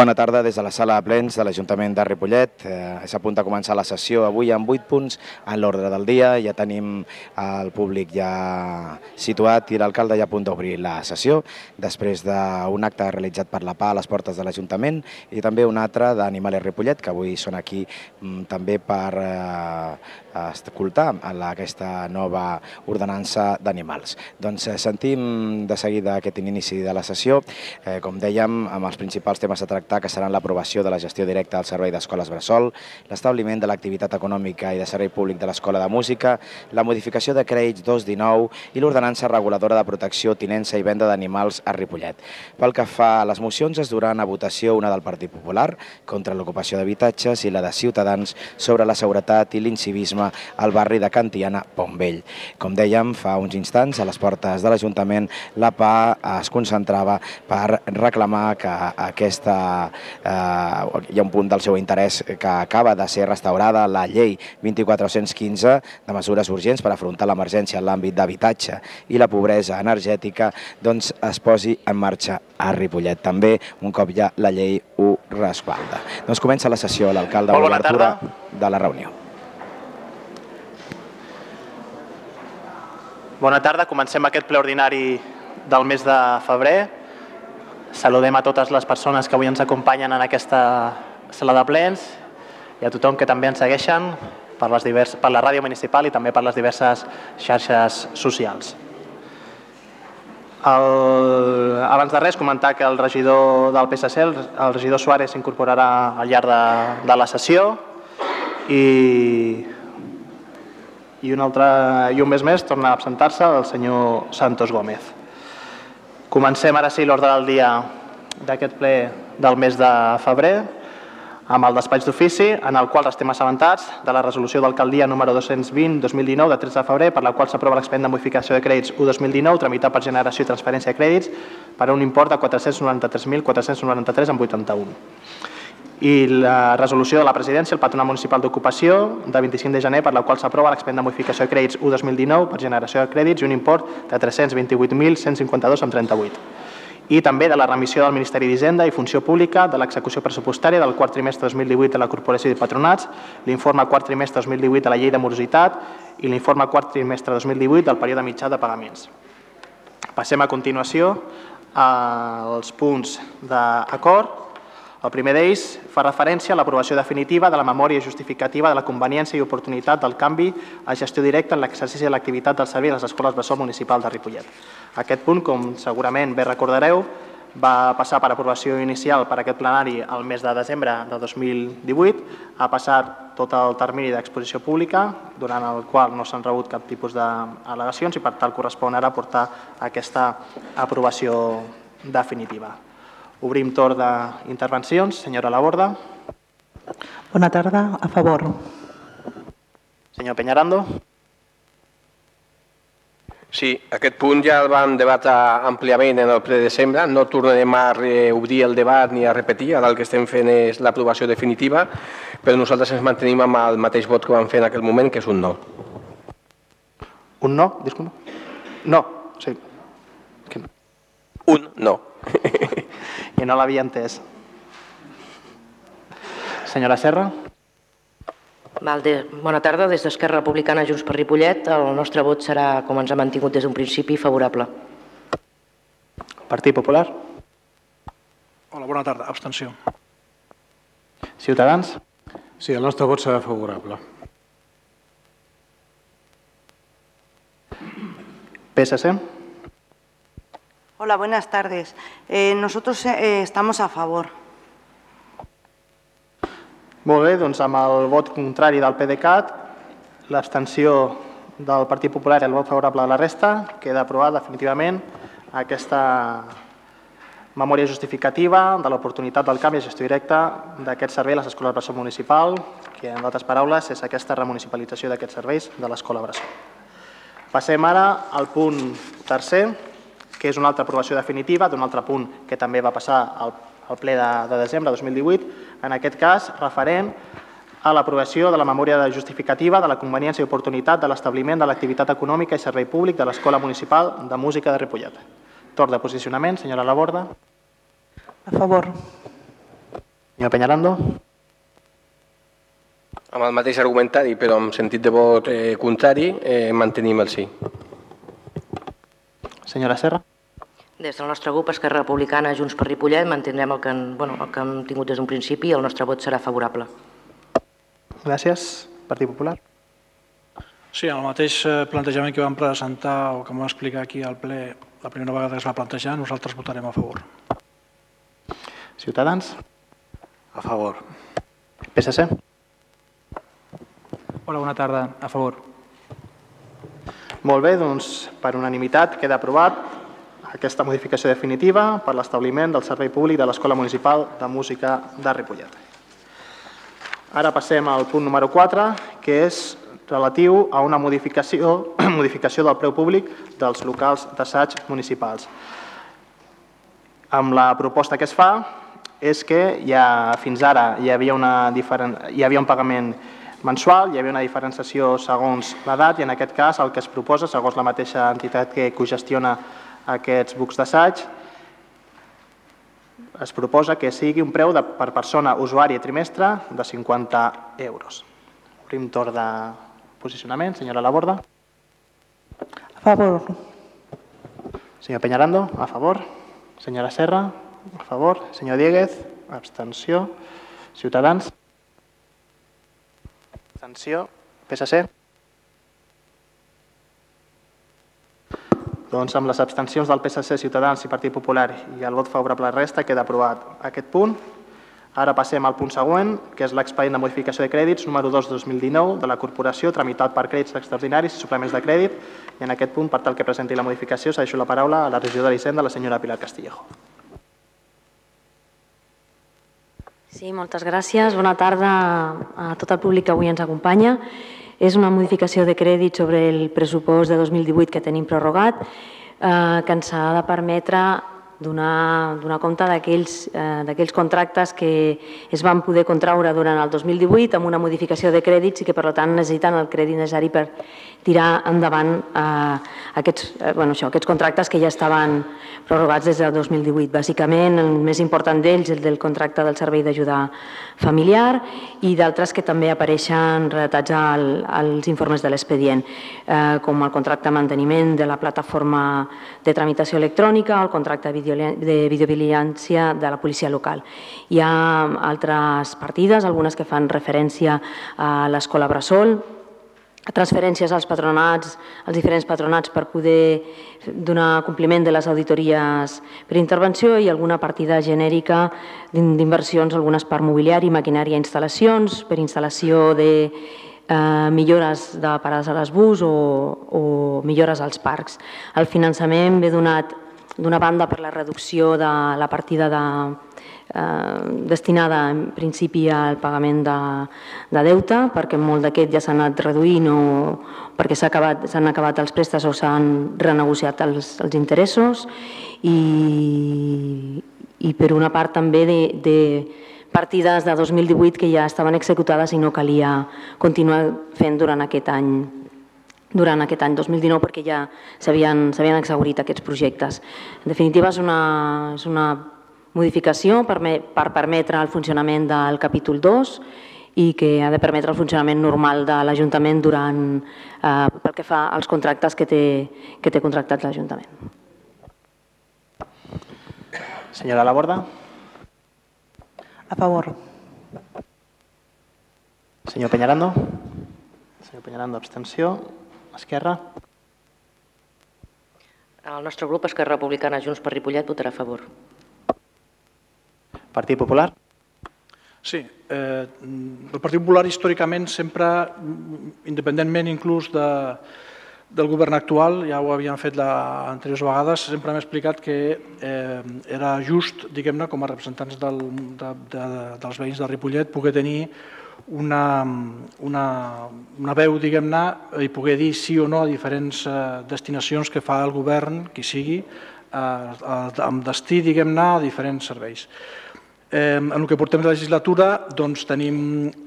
Bona tarda des de la sala de plens de l'Ajuntament de Ripollet. Eh, és a punt de començar la sessió avui amb 8 punts en l'ordre del dia. Ja tenim el públic ja situat i l'alcalde ja a punt d'obrir la sessió després d'un acte realitzat per la PA a les portes de l'Ajuntament i també un altre d'Animales Ripollet, que avui són aquí mm, també per eh, escoltar aquesta nova ordenança d'animals. Doncs eh, sentim de seguida aquest inici de la sessió, eh, com dèiem, amb els principals temes a tractar tractar, que seran l'aprovació de la gestió directa al servei d'escoles Bressol, l'establiment de l'activitat econòmica i de servei públic de l'Escola de Música, la modificació de crèdits 219 i l'ordenança reguladora de protecció, tinença i venda d'animals a Ripollet. Pel que fa a les mocions, es duran a votació una del Partit Popular contra l'ocupació d'habitatges i la de Ciutadans sobre la seguretat i l'incivisme al barri de Cantiana, Pontvell. Com dèiem, fa uns instants, a les portes de l'Ajuntament, la PA es concentrava per reclamar que aquesta eh, hi ha un punt del seu interès que acaba de ser restaurada la llei 2415 de mesures urgents per afrontar l'emergència en l'àmbit d'habitatge i la pobresa energètica, doncs es posi en marxa a Ripollet. També, un cop ja la llei ho respalda. Doncs comença la sessió, l'alcalde bona tarda. de la reunió. Bona tarda, comencem aquest ple ordinari del mes de febrer. Saludem a totes les persones que avui ens acompanyen en aquesta sala de plens i a tothom que també ens segueixen per, les divers, per la ràdio municipal i també per les diverses xarxes socials. El, abans de res, comentar que el regidor del PSC, el, el regidor Suárez, s'incorporarà al llarg de, de la sessió i, i, un altre, i un mes més torna a absentar-se el senyor Santos Gómez. Comencem ara sí l'ordre del dia d'aquest ple del mes de febrer amb el despatx d'ofici en el qual estem assabentats de la resolució d'alcaldia número 220-2019 de 13 de febrer per la qual s'aprova l'expedient de modificació de crèdits 1-2019 tramitat per generació i transferència de crèdits per a un import de 493.493,81 i la resolució de la presidència, el Patronat Municipal d'Ocupació, de 25 de gener, per la qual s'aprova l'expedient de modificació de crèdits 1-2019 per generació de crèdits i un import de 328.152,38. I també de la remissió del Ministeri d'Hisenda i Funció Pública de l'execució pressupostària del quart trimestre 2018 de la Corporació de Patronats, l'informe quart trimestre 2018 de la Llei de Morositat i l'informe quart trimestre 2018 del període mitjà de pagaments. Passem a continuació als punts d'acord el primer d'ells fa referència a l'aprovació definitiva de la memòria justificativa de la conveniència i oportunitat del canvi a gestió directa en l'exercici de l'activitat del servei a les escoles Bressol Municipal de Ripollet. Aquest punt, com segurament bé recordareu, va passar per aprovació inicial per aquest plenari el mes de desembre de 2018, ha passat tot el termini d'exposició pública, durant el qual no s'han rebut cap tipus d'al·legacions i per tal correspon ara portar aquesta aprovació definitiva. Obrim torn d'intervencions. Senyora Laborda. Bona tarda. A favor. Senyor Peñarando. Sí, aquest punt ja el vam debatre àmpliament en el ple de desembre. No tornarem a obrir el debat ni a repetir. Ara el que estem fent és l'aprovació definitiva, però nosaltres ens mantenim amb el mateix vot que vam fer en aquell moment, que és un no. Un no? Disculpa. No, sí. Un no. I no l'havia entès. Senyora Serra. Valde, bona tarda. Des d'Esquerra Republicana Junts per Ripollet, el nostre vot serà, com ens ha mantingut des d'un principi, favorable. Partit Popular. Hola, bona tarda. Abstenció. Ciutadans. Sí, el nostre vot serà favorable. PSC. Hola, buenas tardes. Eh, nosotros eh, estamos a favor. Molt bé, doncs amb el vot contrari del PDeCAT, l'abstenció del Partit Popular i el vot favorable de la resta, queda aprovat definitivament aquesta memòria justificativa de l'oportunitat del canvi de gestió directa d'aquest servei a les escoles Bressol Municipal, que en altres paraules és aquesta remunicipalització d'aquests serveis de l'escola Bressol. Passem ara al punt tercer, que és una altra aprovació definitiva d'un altre punt que també va passar al, al ple de, de desembre de 2018, en aquest cas referent a l'aprovació de la memòria de justificativa de la conveniència i oportunitat de l'establiment de l'activitat econòmica i servei públic de l'Escola Municipal de Música de Ripollet. Torn de posicionament, senyora Laborda. A favor. Senyor Peñarando. Amb el mateix argumentari, però amb sentit de vot eh, contrari, eh, mantenim el sí. Senyora Serra. Des del nostre grup, Esquerra Republicana, Junts per Ripollet, mantindrem el que, en- bueno, el que hem tingut des d'un principi i el nostre vot serà favorable. Gràcies. Partit Popular. Sí, el mateix eh, plantejament que vam presentar o que vam explicar aquí al ple la primera vegada que es va plantejar, nosaltres votarem a favor. Ciutadans. A favor. PSC. Hola, bona tarda. A favor. Molt bé, doncs per unanimitat queda aprovat aquesta modificació definitiva per l'establiment del servei públic de l'Escola Municipal de Música de Ripollet. Ara passem al punt número 4, que és relatiu a una modificació, modificació del preu públic dels locals d'assaig municipals. Amb la proposta que es fa és que ja fins ara hi havia, una diferent, hi havia un pagament mensual, hi havia una diferenciació segons l'edat i en aquest cas el que es proposa, segons la mateixa entitat que cogestiona aquests bucs d'assaig, es proposa que sigui un preu de, per persona usuària i trimestre de 50 euros. Obrim torn de posicionament. Senyora Laborda. A favor. Senyor Peñarando, a favor. Senyora Serra, a favor. Senyor Dieguez, abstenció. Ciutadans. Abstenció. PSC. Doncs amb les abstencions del PSC, Ciutadans i Partit Popular i el vot favorable a la resta queda aprovat aquest punt. Ara passem al punt següent, que és l'expedient de modificació de crèdits número 2 2019 de la Corporació, tramitat per crèdits extraordinaris i suplements de crèdit. I en aquest punt, per tal que presenti la modificació, s'ha la paraula a la regidora d'Hisenda, la senyora Pilar Castillejo. Sí, moltes gràcies. Bona tarda a tot el públic que avui ens acompanya. És una modificació de crèdit sobre el pressupost de 2018 que tenim prorrogat, eh, que ens ha de permetre donar, donar compte d'aquells eh, contractes que es van poder contraure durant el 2018 amb una modificació de crèdits i que, per tant, necessiten el crèdit necessari per tirar endavant eh, aquests, eh, bueno, això, aquests contractes que ja estaven prorrogats des del 2018. Bàsicament, el més important d'ells el del contracte del servei d'ajuda familiar i d'altres que també apareixen relatats al, als informes de l'expedient, eh, com el contracte de manteniment de la plataforma de tramitació electrònica, el contracte de, de videovigilància de la policia local. Hi ha altres partides, algunes que fan referència a l'escola Bressol, transferències als patronats, als diferents patronats per poder donar compliment de les auditories per intervenció i alguna partida genèrica d'inversions, algunes per mobiliari, maquinària instal·lacions, per instal·lació de eh, millores de parades a les bus o, o millores als parcs. El finançament ve donat d'una banda per la reducció de la partida de, eh, destinada en principi al pagament de, de deute, perquè molt d'aquest ja s'ha anat reduint o perquè s'han acabat, acabat els préstecs o s'han renegociat els, els interessos. I, i per una part també de, de partides de 2018 que ja estaven executades i no calia continuar fent durant aquest any durant aquest any 2019 perquè ja s'havien exaurit aquests projectes. En definitiva, és una, és una modificació per, per permetre el funcionament del capítol 2 i que ha de permetre el funcionament normal de l'Ajuntament durant eh, pel que fa als contractes que té, que té contractat l'Ajuntament. Senyora Laborda. A favor. Senyor Peñarando. Senyor Peñarando, abstenció. Esquerra. El nostre grup, Esquerra Republicana Junts per Ripollet, votarà a favor. Partit Popular. Sí, eh, el Partit Popular històricament sempre, independentment inclús de, del govern actual, ja ho havien fet la, anteriors vegades, sempre hem explicat que eh, era just, diguem-ne, com a representants del, de, de, dels veïns de Ripollet, poder tenir una, una, una veu, diguem-ne, i poder dir sí o no a diferents eh, destinacions que fa el govern, qui sigui, eh, amb destí, diguem-ne, a diferents serveis. En el que portem de legislatura doncs, tenim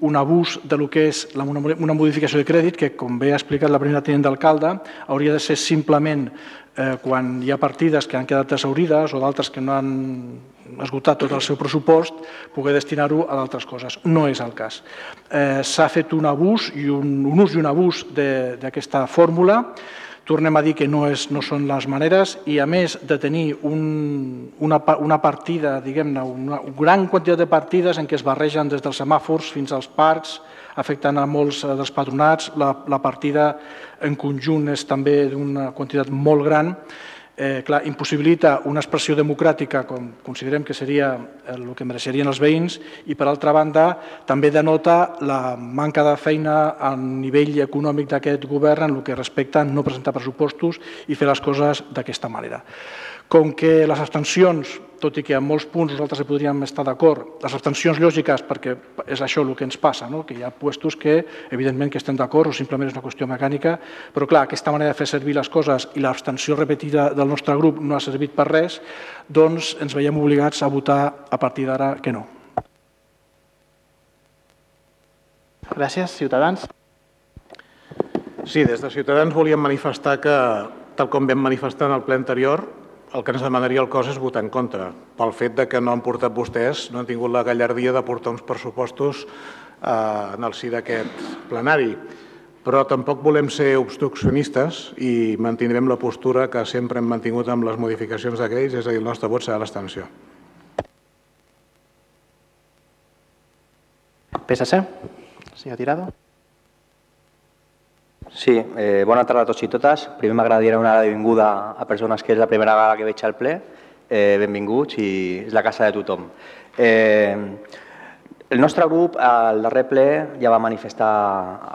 un abús de lo que és una, modificació de crèdit que, com bé ha explicat la primera tenent d'alcalde, hauria de ser simplement eh, quan hi ha partides que han quedat tesaurides o d'altres que no han esgotat tot el seu pressupost, poder destinar-ho a d'altres coses. No és el cas. Eh, S'ha fet un abús i un, un ús i un abús d'aquesta fórmula tornem a dir que no, és, no són les maneres i a més de tenir un, una, una partida, diguem-ne, una, gran quantitat de partides en què es barregen des dels semàfors fins als parcs, afectant a molts eh, dels patronats, la, la partida en conjunt és també d'una quantitat molt gran, eh, clar, impossibilita una expressió democràtica com considerem que seria el que mereixerien els veïns i, per altra banda, també denota la manca de feina a nivell econòmic d'aquest govern en el que respecta no presentar pressupostos i fer les coses d'aquesta manera. Com que les abstencions tot i que en molts punts nosaltres hi podríem estar d'acord. Les abstencions lògiques, perquè és això el que ens passa, no? que hi ha puestos que, evidentment, que estem d'acord o simplement és una qüestió mecànica, però clar, aquesta manera de fer servir les coses i l'abstenció repetida del nostre grup no ha servit per res, doncs ens veiem obligats a votar a partir d'ara que no. Gràcies. Ciutadans. Sí, des de Ciutadans volíem manifestar que, tal com vam manifestar en el ple anterior, el que ens demanaria el cos és votar en contra, pel fet de que no han portat vostès, no han tingut la gallardia de portar uns pressupostos eh, en el si d'aquest plenari. Però tampoc volem ser obstruccionistes i mantindrem la postura que sempre hem mantingut amb les modificacions de crèdits, és a dir, el nostre vot serà l'extensió. PSC. Senyor Tirado. Sí, eh, bona tarda a tots i totes. Primer m'agradaria una benvinguda a persones que és la primera vegada que veig al ple. Eh, benvinguts i és la casa de tothom. Eh, el nostre grup al darrer ple ja va manifestar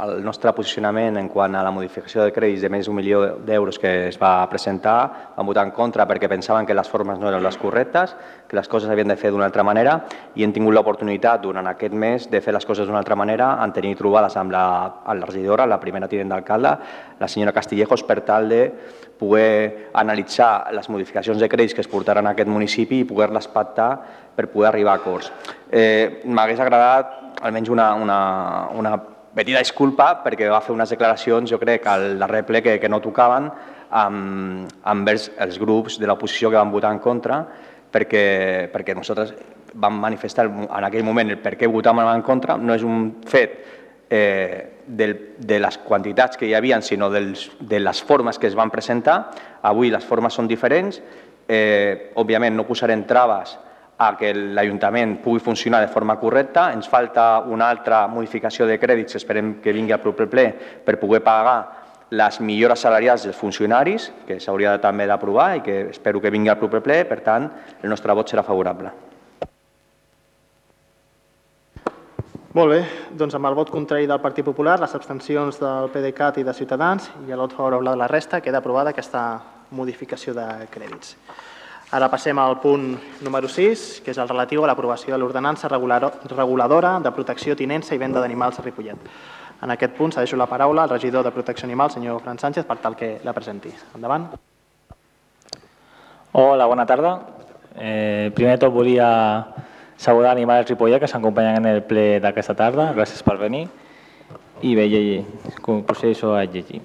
el nostre posicionament en quant a la modificació de crèdits de més d'un milió d'euros que es va presentar. Vam votar en contra perquè pensaven que les formes no eren les correctes, que les coses havien de fer d'una altra manera i hem tingut l'oportunitat durant aquest mes de fer les coses d'una altra manera en tenir trobades amb la, amb la regidora, la primera tinent d'alcalde, la senyora Castillejos, per tal de poder analitzar les modificacions de crèdits que es portaran a aquest municipi i poder-les pactar per poder arribar a acords. Eh, M'hagués agradat almenys una, una, una petita disculpa perquè va fer unes declaracions, jo crec, al darrer ple que, que no tocaven amb, amb els, grups de l'oposició que van votar en contra perquè, perquè nosaltres vam manifestar en aquell moment el per què votàvem en contra, no és un fet eh, del, de les quantitats que hi havia, sinó dels, de les formes que es van presentar. Avui les formes són diferents. Eh, òbviament no posarem traves a que l'Ajuntament pugui funcionar de forma correcta. Ens falta una altra modificació de crèdits, esperem que vingui al proper ple, per poder pagar les millores salarials dels funcionaris, que s'hauria també d'aprovar i que espero que vingui al proper ple. Per tant, el nostre vot serà favorable. Molt bé, doncs amb el vot contrari del Partit Popular, les abstencions del PDeCAT i de Ciutadans i el vot favorable de la resta, queda aprovada aquesta modificació de crèdits. Ara passem al punt número 6, que és el relatiu a l'aprovació de l'ordenança reguladora de protecció, tinença i venda d'animals a Ripollet. En aquest punt cedeixo la paraula al regidor de Protecció Animal, senyor Fran Sánchez, per tal que la presenti. Endavant. Hola, bona tarda. Eh, primer de tot volia saludar Animals Ripollet que s'acompanyen en el ple d'aquesta tarda. Gràcies per venir. I bé, llegir. Procedeixo a llegir.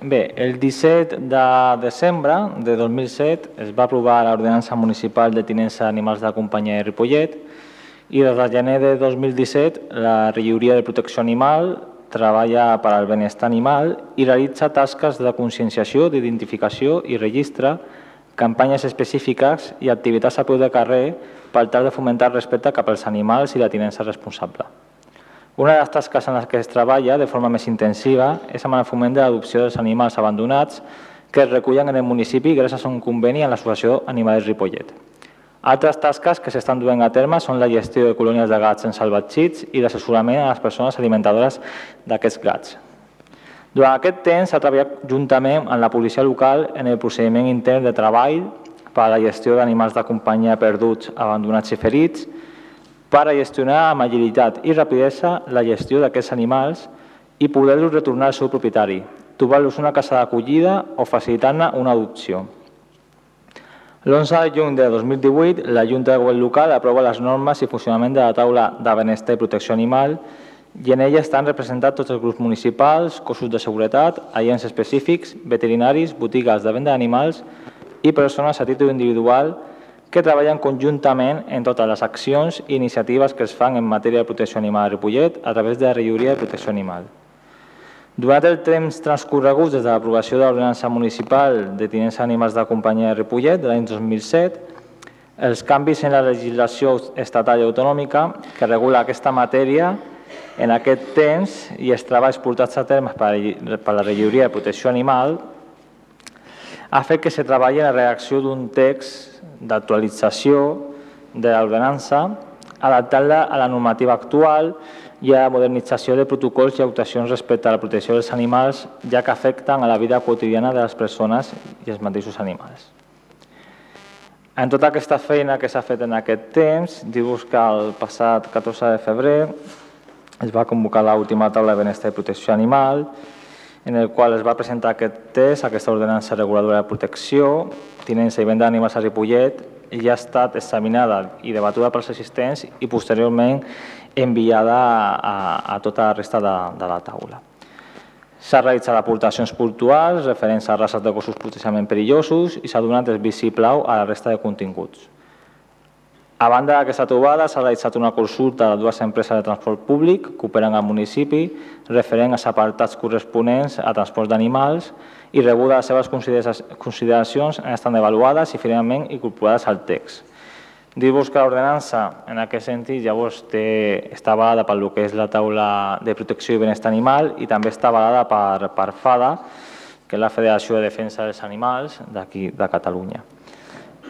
Bé, el 17 de desembre de 2007 es va aprovar l'ordenança municipal de tinença d'animals de companyia de Ripollet i des de gener de 2017 la regidoria de protecció animal treballa per al benestar animal i realitza tasques de conscienciació, d'identificació i registre, campanyes específiques i activitats a peu de carrer per tal de fomentar el respecte cap als animals i la tinença responsable. Una de les tasques en les que es treballa de forma més intensiva és amb el foment de l'adopció dels animals abandonats que es recullen en el municipi gràcies a un conveni amb l'Associació Animals Ripollet. Altres tasques que s'estan duent a terme són la gestió de colònies de gats en salvatgits i l'assessorament a les persones alimentadores d'aquests gats. Durant aquest temps s'ha treballat juntament amb la policia local en el procediment intern de treball per a la gestió d'animals de companyia perduts, abandonats i ferits, per a gestionar amb agilitat i rapidesa la gestió d'aquests animals i poder-los retornar al seu propietari, trobar-los una casa d'acollida o facilitar-ne una adopció. L'11 de juny de 2018, la Junta de Govern Local aprova les normes i funcionament de la taula de benestar i protecció animal i en ella estan representats tots els grups municipals, cossos de seguretat, agents específics, veterinaris, botigues de venda d'animals i persones a títol individual que treballen conjuntament en totes les accions i iniciatives que es fan en matèria de protecció animal a Ripollet a través de la regidoria de protecció animal. Durant el temps transcorregut des de l'aprovació de l'ordenança municipal de tinença d'animals de companyia de Ripollet de l'any 2007, els canvis en la legislació estatal i autonòmica que regula aquesta matèria en aquest temps i els treballs portats a terme per la regidoria de protecció animal ha fet que se treballi en la redacció d'un text d'actualització de l'ordenança adaptant-la a la normativa actual i a la modernització de protocols i actuacions respecte a la protecció dels animals, ja que afecten a la vida quotidiana de les persones i els mateixos animals. En tota aquesta feina que s'ha fet en aquest temps, dir-vos que el passat 14 de febrer es va convocar l'última taula de benestar i protecció animal, en el qual es va presentar aquest test, aquesta ordenança reguladora de protecció, tinença i venda d'animals a Ripollet, i ja ha estat examinada i debatuda pels assistents i posteriorment enviada a, a tota la resta de, de la taula. S'ha realitzat aportacions puntuals referents a races de gossos potencialment perillosos i s'ha donat el vistiplau a la resta de continguts. A banda d'aquesta trobada, s'ha realitzat una consulta de dues empreses de transport públic que operen al municipi referent als apartats corresponents a transport d'animals i rebuda les seves consideracions estan avaluades i finalment incorporades al text. Dir-vos que l'ordenança, en aquest sentit, llavors té, està avalada per lo que és la taula de protecció i benestar animal i també està avalada per, per FADA, que és la Federació de Defensa dels Animals d'aquí de Catalunya.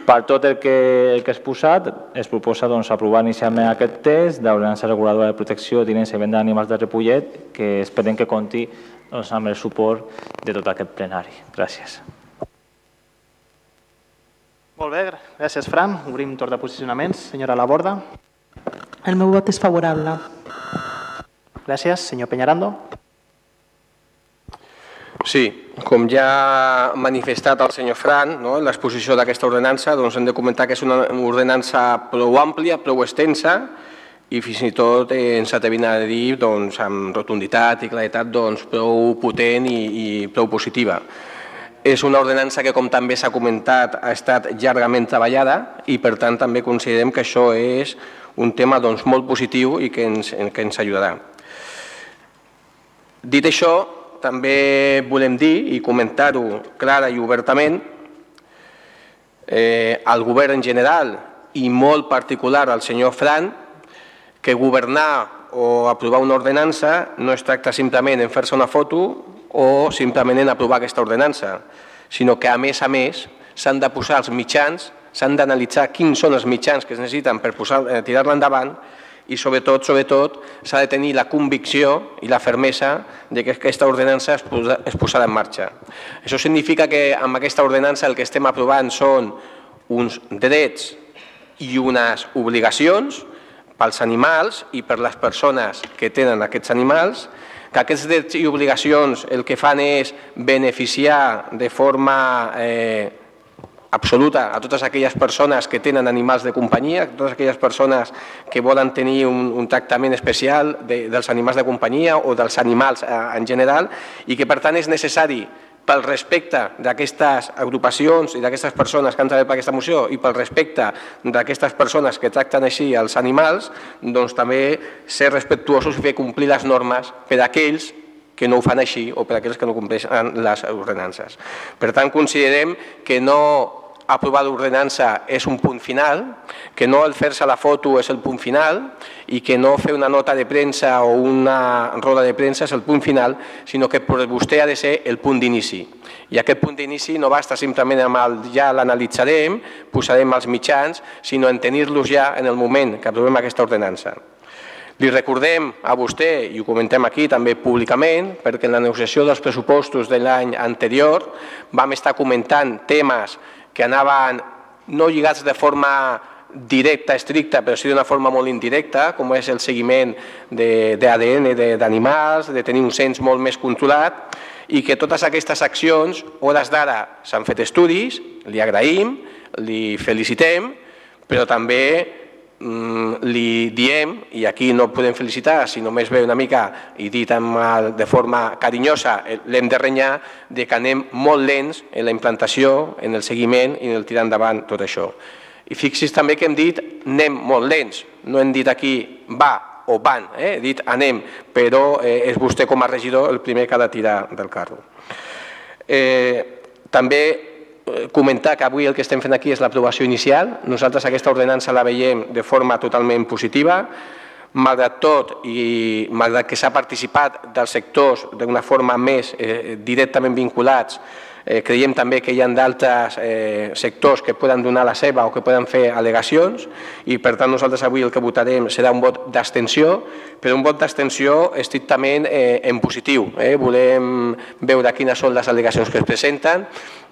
Per tot el que, el que és posat, es proposa doncs, aprovar inicialment aquest test d'ordenança reguladora de protecció, tinença i venda d'animals de Repollet, que esperem que conti doncs, amb el suport de tot aquest plenari. Gràcies. Molt bé, gràcies, Fran. Obrim torn de posicionaments. Senyora Laborda. El meu vot és favorable. Gràcies. Senyor Peñarando. Sí, com ja ha manifestat el senyor Fran, no, l'exposició d'aquesta ordenança, doncs hem de comentar que és una ordenança prou àmplia, prou extensa, i fins i tot eh, ens atrevim a dir doncs, amb rotunditat i claritat doncs, prou potent i, i prou positiva. És una ordenança que, com també s'ha comentat, ha estat llargament treballada i, per tant, també considerem que això és un tema doncs, molt positiu i que ens, que ens ajudarà. Dit això, també volem dir i comentar-ho clara i obertament eh, al govern en general i molt particular al senyor Fran que governar o aprovar una ordenança no es tracta simplement en fer-se una foto o simplement en aprovar aquesta ordenança, sinó que a més a més s'han de posar els mitjans, s'han d'analitzar quins són els mitjans que es necessiten per eh, tirar-la endavant i sobretot, sobretot, s'ha de tenir la convicció i la fermesa de que aquesta ordenança es, posa, es posarà en marxa. Això significa que amb aquesta ordenança el que estem aprovant són uns drets i unes obligacions pels animals i per les persones que tenen aquests animals que aquests drets i obligacions el que fan és beneficiar de forma eh, absoluta a totes aquelles persones que tenen animals de companyia, a totes aquelles persones que volen tenir un, un tractament especial de, dels animals de companyia o dels animals eh, en general i que per tant és necessari pel respecte d'aquestes agrupacions i d'aquestes persones que han treballat per aquesta moció i pel respecte d'aquestes persones que tracten així els animals, doncs també ser respectuosos i fer complir les normes per a aquells que no ho fan així o per a aquells que no compleixen les ordenances. Per tant, considerem que no aprovar l'ordenança és un punt final, que no el fer-se la foto és el punt final i que no fer una nota de premsa o una roda de premsa és el punt final, sinó que per vostè ha de ser el punt d'inici. I aquest punt d'inici no basta simplement amb el ja l'analitzarem, posarem els mitjans, sinó en tenir-los ja en el moment que aprovem aquesta ordenança. Li recordem a vostè, i ho comentem aquí també públicament, perquè en la negociació dels pressupostos de l'any anterior vam estar comentant temes que anaven no lligats de forma directa, estricta, però sí d'una forma molt indirecta, com és el seguiment d'ADN d'animals, de tenir un cens molt més controlat, i que totes aquestes accions, hores d'ara, s'han fet estudis, li agraïm, li felicitem, però també li diem, i aquí no podem felicitar, si només ve una mica i dit amb, de forma carinyosa, eh, l'hem de renyar, de que anem molt lents en la implantació, en el seguiment i en el tirar endavant tot això. I fixis també que hem dit anem molt lents, no hem dit aquí va o van, eh? he dit anem, però eh, és vostè com a regidor el primer que ha de tirar del carro. Eh, també comentar que avui el que estem fent aquí és l'aprovació inicial. Nosaltres aquesta ordenança la veiem de forma totalment positiva, malgrat tot i malgrat que s'ha participat dels sectors d'una forma més eh, directament vinculats Eh, creiem també que hi ha d'altres eh, sectors que poden donar la seva o que poden fer al·legacions i per tant nosaltres avui el que votarem serà un vot d'abstenció, però un vot d'abstenció estrictament eh, en positiu. Eh? Volem veure quines són les al·legacions que es presenten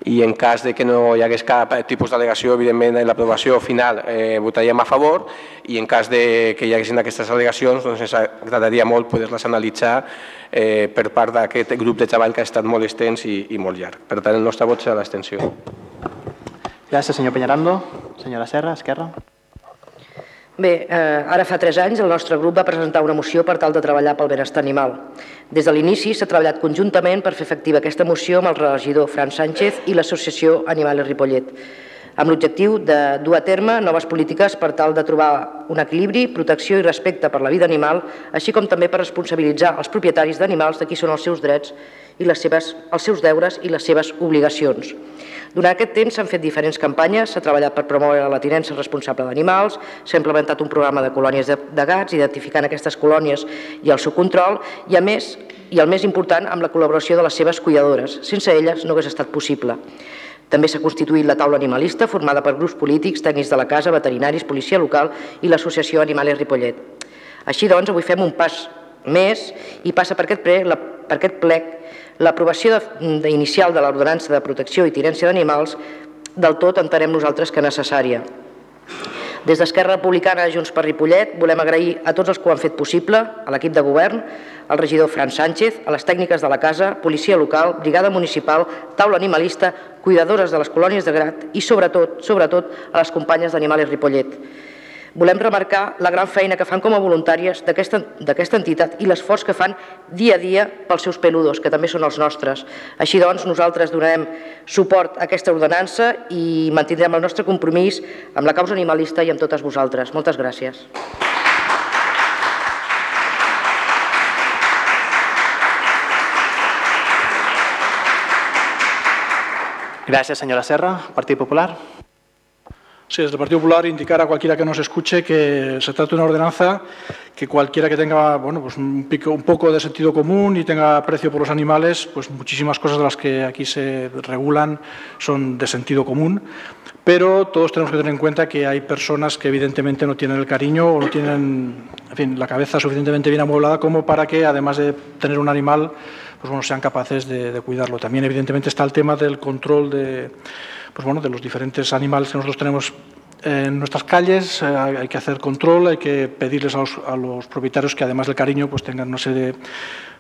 i en cas de que no hi hagués cap tipus d'al·legació, evidentment en l'aprovació final eh, votaríem a favor i en cas de que hi haguessin aquestes al·legacions doncs ens agradaria molt poder-les analitzar eh, per part d'aquest grup de treball que ha estat molt extens i, i molt llarg. Per tant, el nostre vot serà l'extensió. Gràcies, senyor Peñarando. Senyora Serra, Esquerra. Bé, eh, ara fa tres anys el nostre grup va presentar una moció per tal de treballar pel benestar animal. Des de l'inici s'ha treballat conjuntament per fer efectiva aquesta moció amb el regidor Fran Sánchez i l'associació Animales Ripollet amb l'objectiu de dur a terme noves polítiques per tal de trobar un equilibri, protecció i respecte per la vida animal, així com també per responsabilitzar els propietaris d'animals de qui són els seus drets i les seves, els seus deures i les seves obligacions. Durant aquest temps s'han fet diferents campanyes, s'ha treballat per promoure la tinença responsable d'animals, s'ha implementat un programa de colònies de, de gats, identificant aquestes colònies i el seu control, i a més, i el més important, amb la col·laboració de les seves cuidadores. Sense elles no hagués estat possible. També s'ha constituït la taula animalista, formada per grups polítics, tècnics de la casa, veterinaris, policia local i l'associació Animales Ripollet. Així doncs, avui fem un pas més i passa per aquest, ple, la, per aquest plec l'aprovació inicial de l'ordenança de protecció i tinència d'animals del tot entenem nosaltres que necessària. Des d'Esquerra Republicana Junts per Ripollet volem agrair a tots els que ho han fet possible, a l'equip de govern, al regidor Fran Sánchez, a les tècniques de la casa, policia local, brigada municipal, taula animalista, cuidadores de les colònies de grat i sobretot, sobretot a les companyes d'Animales Ripollet. Volem remarcar la gran feina que fan com a voluntàries d'aquesta entitat i l'esforç que fan dia a dia pels seus peludos, que també són els nostres. Així doncs, nosaltres donarem suport a aquesta ordenança i mantindrem el nostre compromís amb la causa animalista i amb totes vosaltres. Moltes gràcies. Gràcies, senyora Serra. Partit Popular. Sí, desde el Partido Popular indicar a cualquiera que nos escuche que se trata de una ordenanza que cualquiera que tenga bueno, pues un, pico, un, poco de sentido común y tenga aprecio por los animales, pues muchísimas cosas de las que aquí se regulan son de sentido común, pero todos tenemos que tener en cuenta que hay personas que evidentemente no tienen el cariño o no tienen la cabeza suficientemente bien amueblada como para que, además de tener un animal, pues bueno, sean capaces de, de cuidarlo. También evidentemente está el tema del control de pues bueno, de los diferentes animales que nosotros tenemos en nuestras calles, eh, hay que hacer control, hay que pedirles a los, a los, propietarios que además del cariño pues tengan una serie de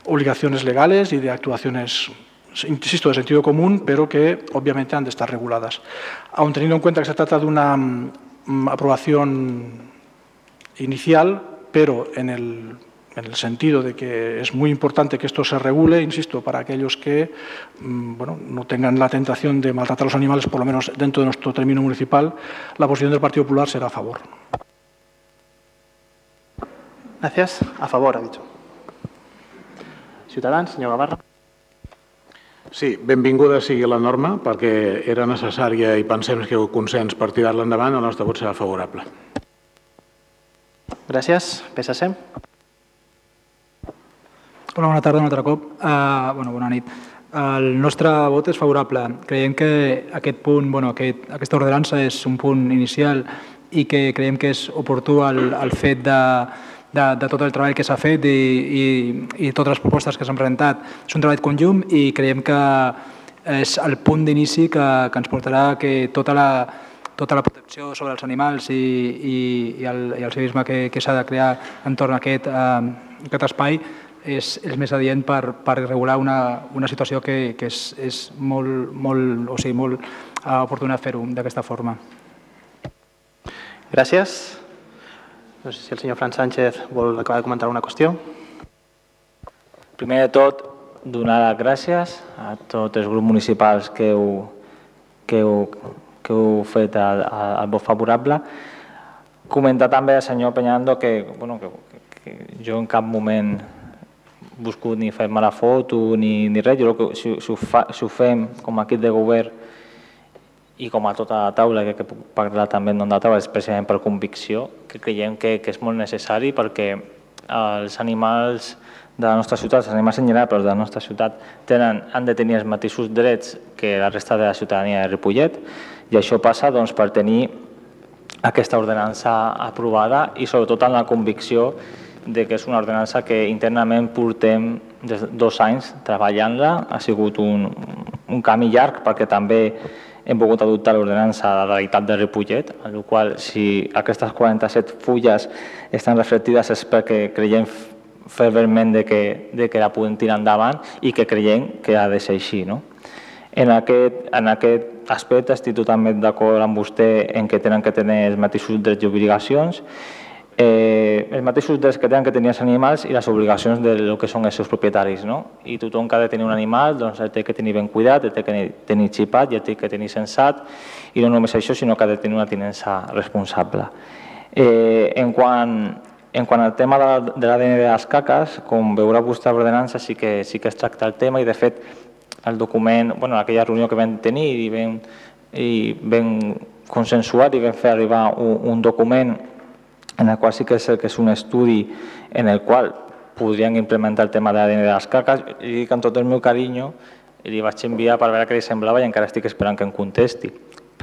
obligaciones legales y de actuaciones, insisto, de sentido común, pero que obviamente han de estar reguladas. Aun teniendo en cuenta que se trata de una mm, aprobación inicial, pero en el en el sentido de que es muy importante que esto se regule, insisto, para aquellos que mm, bueno, no tengan la tentación de maltratar a los animales, por lo menos dentro de nuestro término municipal, la posición del Partido Popular será a favor. Gracias. A favor, ha dicho. Ciutadans, senyor Gavarra. Sí, benvinguda sigui la norma perquè era necessària i pensem que el consens per tirar-la endavant, el nostre vot serà favorable. Gràcies. PSC. Hola, bona tarda un altre cop. Uh, bueno, bona nit. El nostre vot és favorable. Creiem que aquest punt, bueno, aquest, aquesta ordenança és un punt inicial i que creiem que és oportú el, el fet de, de, de tot el treball que s'ha fet i, i, i totes les propostes que s'han presentat. És un treball conjunt i creiem que és el punt d'inici que, que ens portarà que tota la, tota la protecció sobre els animals i, i, i, el, i el civisme que, que s'ha de crear entorn a aquest, uh, aquest espai és, és més adient per, per regular una, una situació que, que és, és molt, molt, o sigui, molt uh, oportuna fer-ho d'aquesta forma. Gràcies. No sé si el senyor Fran Sánchez vol acabar de comentar una qüestió. Primer de tot, donar les gràcies a tots els grups municipals que heu, que heu, que heu fet el, el vot favorable. Comentar també al senyor Peñando que, bueno, que, que jo en cap moment buscut ni fer mala foto ni, ni res, jo que, si, si, ho fa, si ho fem com a equip de govern i com a tota la taula, que, que puc parlar també en nom de la taula, és precisament per convicció, que creiem que, que és molt necessari perquè els animals de la nostra ciutat, els animals en general, però de la nostra ciutat, tenen, han de tenir els mateixos drets que la resta de la ciutadania de Ripollet i això passa doncs, per tenir aquesta ordenança aprovada i sobretot en la convicció de que és una ordenança que internament portem des de dos anys treballant-la. Ha sigut un, un camí llarg perquè també hem pogut adoptar l'ordenança de la realitat de Ripollet, en el qual si aquestes 47 fulles estan reflectides és perquè creiem ferventment de que, de que la podem tirar endavant i que creiem que ha de ser així. No? En, aquest, en aquest aspecte estic totalment d'acord amb vostè en que tenen que tenir els mateixos drets i obligacions eh, els mateixos drets que tenen que tenir els animals i les obligacions de lo que són els seus propietaris. No? I tothom que ha de tenir un animal doncs, el té que tenir ben cuidat, el té que tenir xipat i el té que tenir sensat, i no només això, sinó que ha de tenir una tinença responsable. Eh, en, quant, en quant al tema de l'ADN de les caques, com veurà vostè a l'ordenança, sí que, sí que es tracta el tema i de fet el document, bueno, aquella reunió que vam tenir i vam, i vam consensuar i vam fer arribar un, un document en el qual sí que és, que és un estudi en el qual podrien implementar el tema de l'ADN de les caques i dic amb tot el meu carinyo i li vaig enviar per veure què li semblava i encara estic esperant que em contesti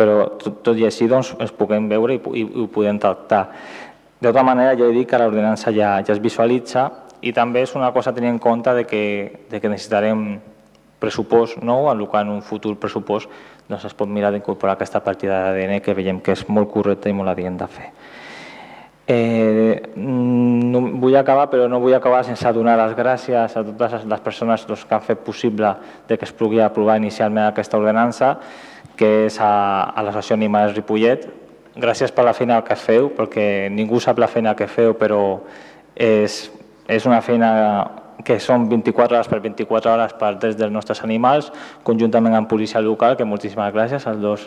però tot, tot i així doncs, ens puguem veure i, i, i ho podem tractar. De tota manera, ja he dit que l'ordenança ja, ja es visualitza i també és una cosa a tenir en compte de que, de que necessitarem pressupost nou, en el que en un futur pressupost doncs es pot mirar d'incorporar aquesta partida d'ADN que veiem que és molt correcta i molt adient de fer. Eh, no, vull acabar, però no vull acabar sense donar les gràcies a totes les persones doncs, que han fet possible de que es pugui aprovar inicialment aquesta ordenança, que és a, a l'Associació Animals Ripollet. Gràcies per la feina que feu, perquè ningú sap la feina que feu, però és, és una feina que són 24 hores per 24 hores per des dels nostres animals, conjuntament amb policia local, que moltíssimes gràcies als dos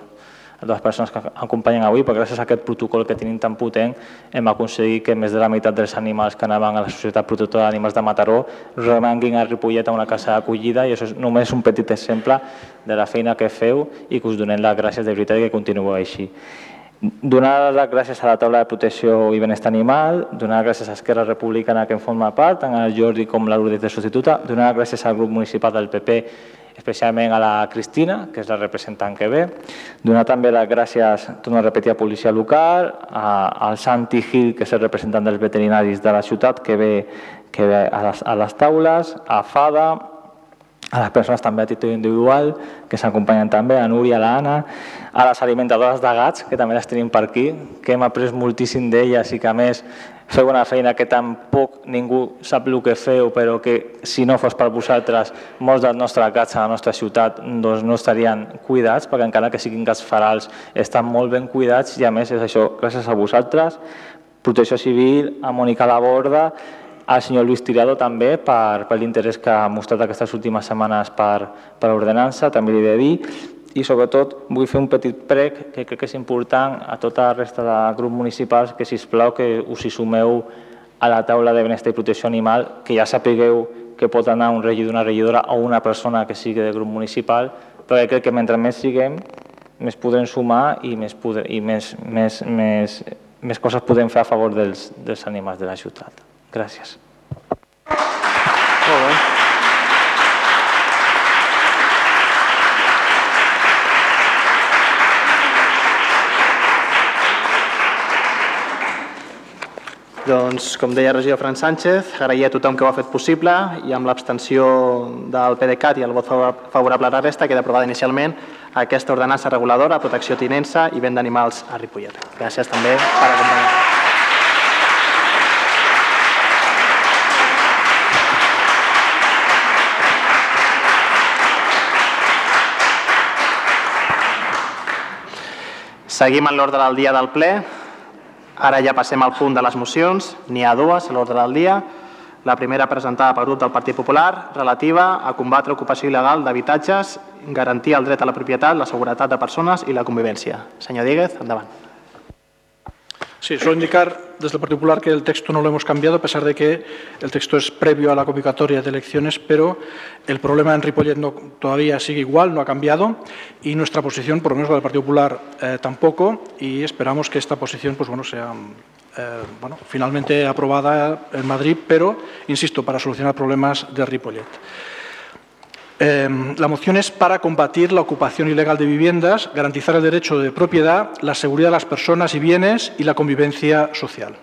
a les persones que acompanyen avui, perquè gràcies a aquest protocol que tenim tan potent hem aconseguit que més de la meitat dels animals que anaven a la Societat Protectora d'Animals de Mataró remanguin a Ripollet a una casa d'acollida i això és només un petit exemple de la feina que feu i que us donem les gràcies de veritat i que continueu així. Donar les gràcies a la taula de protecció i benestar animal, donar les gràcies a Esquerra Republicana que en forma part, tant al Jordi com la Lourdes de substituta, donar les gràcies al grup municipal del PP especialment a la Cristina, que és la representant que ve. Donar també les gràcies, torno a repetir, a Policia Local, a, al Santi Gil, que és el representant dels veterinaris de la ciutat, que ve, que ve a, les, a les taules, a FADA, a les persones també a títol individual, que s'acompanyen també, a Núria, a l'Anna, a les alimentadores de gats, que també les tenim per aquí, que hem après moltíssim d'elles i que a més feu una feina que tampoc ningú sap el que feu, però que si no fos per vosaltres, molts dels nostres gats a la nostra ciutat doncs no estarien cuidats, perquè encara que siguin gats ferals, estan molt ben cuidats i a més és això, gràcies a vosaltres, Protecció Civil, a Mònica Laborda, al senyor Lluís Tirado també per, per l'interès que ha mostrat aquestes últimes setmanes per, per l'ordenança, també li he de dir, i sobretot vull fer un petit prec que crec que és important a tota la resta de grups municipals que si plau que us hi sumeu a la taula de benestar i protecció animal, que ja sapigueu que pot anar un regidor, una regidora o una persona que sigui de grup municipal, perquè crec que mentre més siguem, més podrem sumar i més, poder, i més, més, més, més coses podem fer a favor dels, dels animals de la ciutat. Gràcies. Molt bé. Doncs, com deia el regidor Fran Sánchez, agrair a tothom que ho ha fet possible i amb l'abstenció del PDeCAT i el vot favorable a la resta queda aprovada inicialment aquesta ordenança reguladora, protecció tinença i venda d'animals a Ripollet. Gràcies també per acompanyar-nos. Seguim en l'ordre del dia del ple. Ara ja passem al punt de les mocions. N'hi ha dues a l'ordre del dia. La primera presentada pel grup del Partit Popular, relativa a combatre ocupació il·legal d'habitatges, garantir el dret a la propietat, la seguretat de persones i la convivència. Senyor Díguez, endavant. Sí, solo indicar desde el Partido Popular que el texto no lo hemos cambiado, a pesar de que el texto es previo a la convocatoria de elecciones, pero el problema en Ripollet no, todavía sigue igual, no ha cambiado, y nuestra posición, por lo menos la del Partido Popular, eh, tampoco, y esperamos que esta posición pues, bueno, sea eh, bueno, finalmente aprobada en Madrid, pero, insisto, para solucionar problemas de Ripollet. Eh, la moción es para combatir la ocupación ilegal de viviendas, garantizar el derecho de propiedad, la seguridad de las personas y bienes y la convivencia social.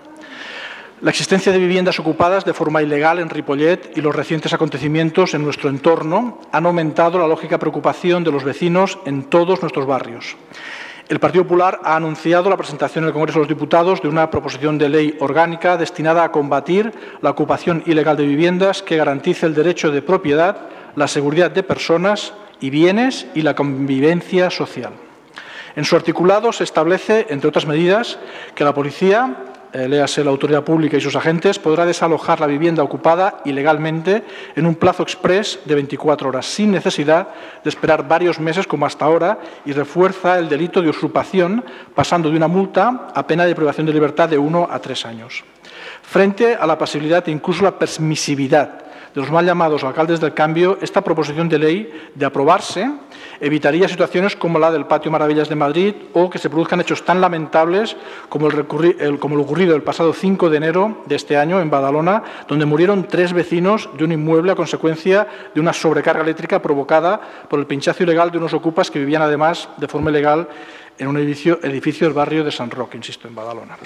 La existencia de viviendas ocupadas de forma ilegal en Ripollet y los recientes acontecimientos en nuestro entorno han aumentado la lógica preocupación de los vecinos en todos nuestros barrios. El Partido Popular ha anunciado la presentación en el Congreso de los Diputados de una proposición de ley orgánica destinada a combatir la ocupación ilegal de viviendas que garantice el derecho de propiedad, la seguridad de personas y bienes y la convivencia social. En su articulado se establece, entre otras medidas, que la policía, eh, léase la autoridad pública y sus agentes, podrá desalojar la vivienda ocupada ilegalmente en un plazo express de 24 horas, sin necesidad de esperar varios meses como hasta ahora, y refuerza el delito de usurpación, pasando de una multa a pena de privación de libertad de uno a tres años. Frente a la pasibilidad e incluso la permisividad de los mal llamados alcaldes del cambio, esta proposición de ley, de aprobarse, evitaría situaciones como la del Patio Maravillas de Madrid o que se produzcan hechos tan lamentables como el, el ocurrido el pasado 5 de enero de este año en Badalona, donde murieron tres vecinos de un inmueble a consecuencia de una sobrecarga eléctrica provocada por el pinchazo ilegal de unos ocupas que vivían además de forma ilegal en un edificio, edificio del barrio de San Roque, insisto, en Badalona.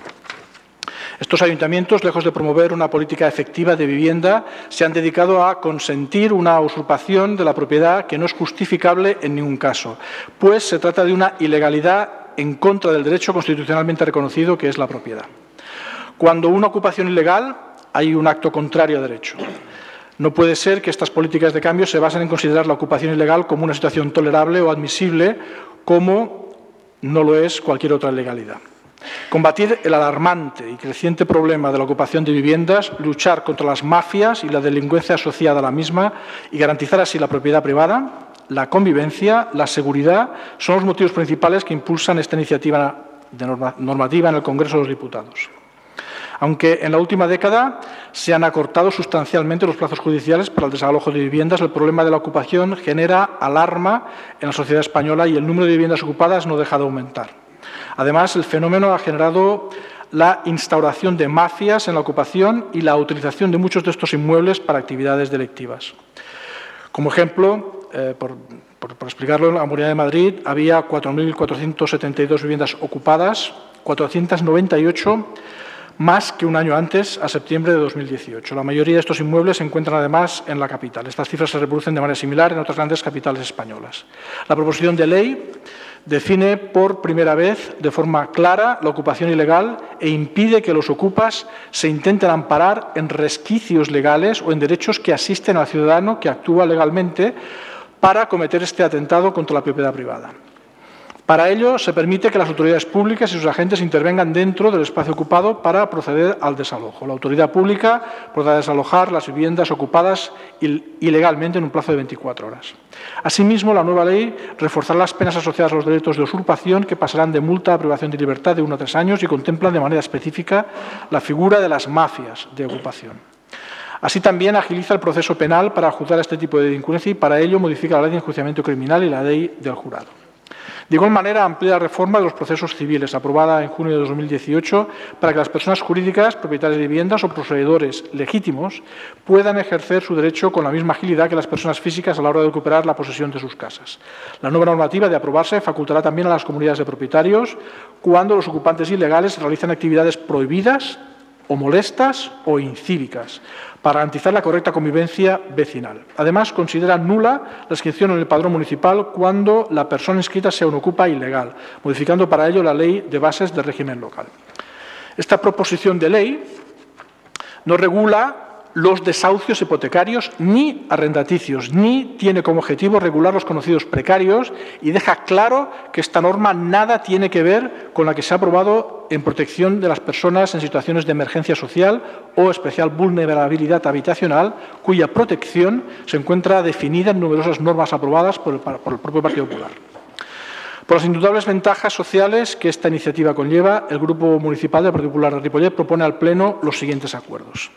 Estos ayuntamientos, lejos de promover una política efectiva de vivienda, se han dedicado a consentir una usurpación de la propiedad que no es justificable en ningún caso, pues se trata de una ilegalidad en contra del derecho constitucionalmente reconocido que es la propiedad. Cuando una ocupación ilegal hay un acto contrario a derecho. No puede ser que estas políticas de cambio se basen en considerar la ocupación ilegal como una situación tolerable o admisible, como no lo es cualquier otra ilegalidad. Combatir el alarmante y creciente problema de la ocupación de viviendas, luchar contra las mafias y la delincuencia asociada a la misma y garantizar así la propiedad privada, la convivencia, la seguridad, son los motivos principales que impulsan esta iniciativa normativa en el Congreso de los Diputados. Aunque en la última década se han acortado sustancialmente los plazos judiciales para el desalojo de viviendas, el problema de la ocupación genera alarma en la sociedad española y el número de viviendas ocupadas no deja de aumentar. Además, el fenómeno ha generado la instauración de mafias en la ocupación y la utilización de muchos de estos inmuebles para actividades delictivas. Como ejemplo, eh, por, explicarlo, en la Comunidad de Madrid había 4.472 viviendas ocupadas, 498 más que un año antes, a septiembre de 2018. La mayoría de estos inmuebles se encuentran además en la capital. Estas cifras se reproducen de manera similar en otras grandes capitales españolas. La proposición de ley define por primera vez de forma clara la ocupación ilegal e impide que los ocupas se intenten amparar en resquicios legales o en derechos que asisten al ciudadano que actúa legalmente para cometer este atentado contra la propiedad privada. Para ello, se permite que las autoridades públicas y sus agentes intervengan dentro del espacio ocupado para proceder al desalojo. La autoridad pública podrá desalojar las viviendas ocupadas ilegalmente en un plazo de 24 horas. Asimismo, la nueva ley reforzará las penas asociadas a los delitos de usurpación que pasarán de multa a privación de libertad de uno a tres años y contemplan de manera específica la figura de las mafias de ocupación. Así también agiliza el proceso penal para juzgar este tipo de delincuencia y para ello modifica la ley de enjuiciamiento criminal y la ley del jurado. De igual manera, amplía la reforma de los procesos civiles, aprobada en junio de 2018, para que las personas jurídicas, propietarias de viviendas o poseedores legítimos puedan ejercer su derecho con la misma agilidad que las personas físicas a la hora de recuperar la posesión de sus casas. La nueva normativa de aprobarse facultará también a las comunidades de propietarios cuando los ocupantes ilegales realizan actividades prohibidas o molestas o incívicas, para garantizar la correcta convivencia vecinal. Además, considera nula la inscripción en el padrón municipal cuando la persona inscrita sea un ocupa ilegal, modificando para ello la ley de bases del régimen local. Esta proposición de ley no regula los desahucios hipotecarios ni arrendaticios, ni tiene como objetivo regular los conocidos precarios y deja claro que esta norma nada tiene que ver con la que se ha aprobado en protección de las personas en situaciones de emergencia social o especial vulnerabilidad habitacional, cuya protección se encuentra definida en numerosas normas aprobadas por el, propio Partido Popular. Por las indudables ventajas sociales que esta iniciativa conlleva, el Grupo Municipal del Partido Popular de Ripollet propone al Pleno los siguientes acuerdos.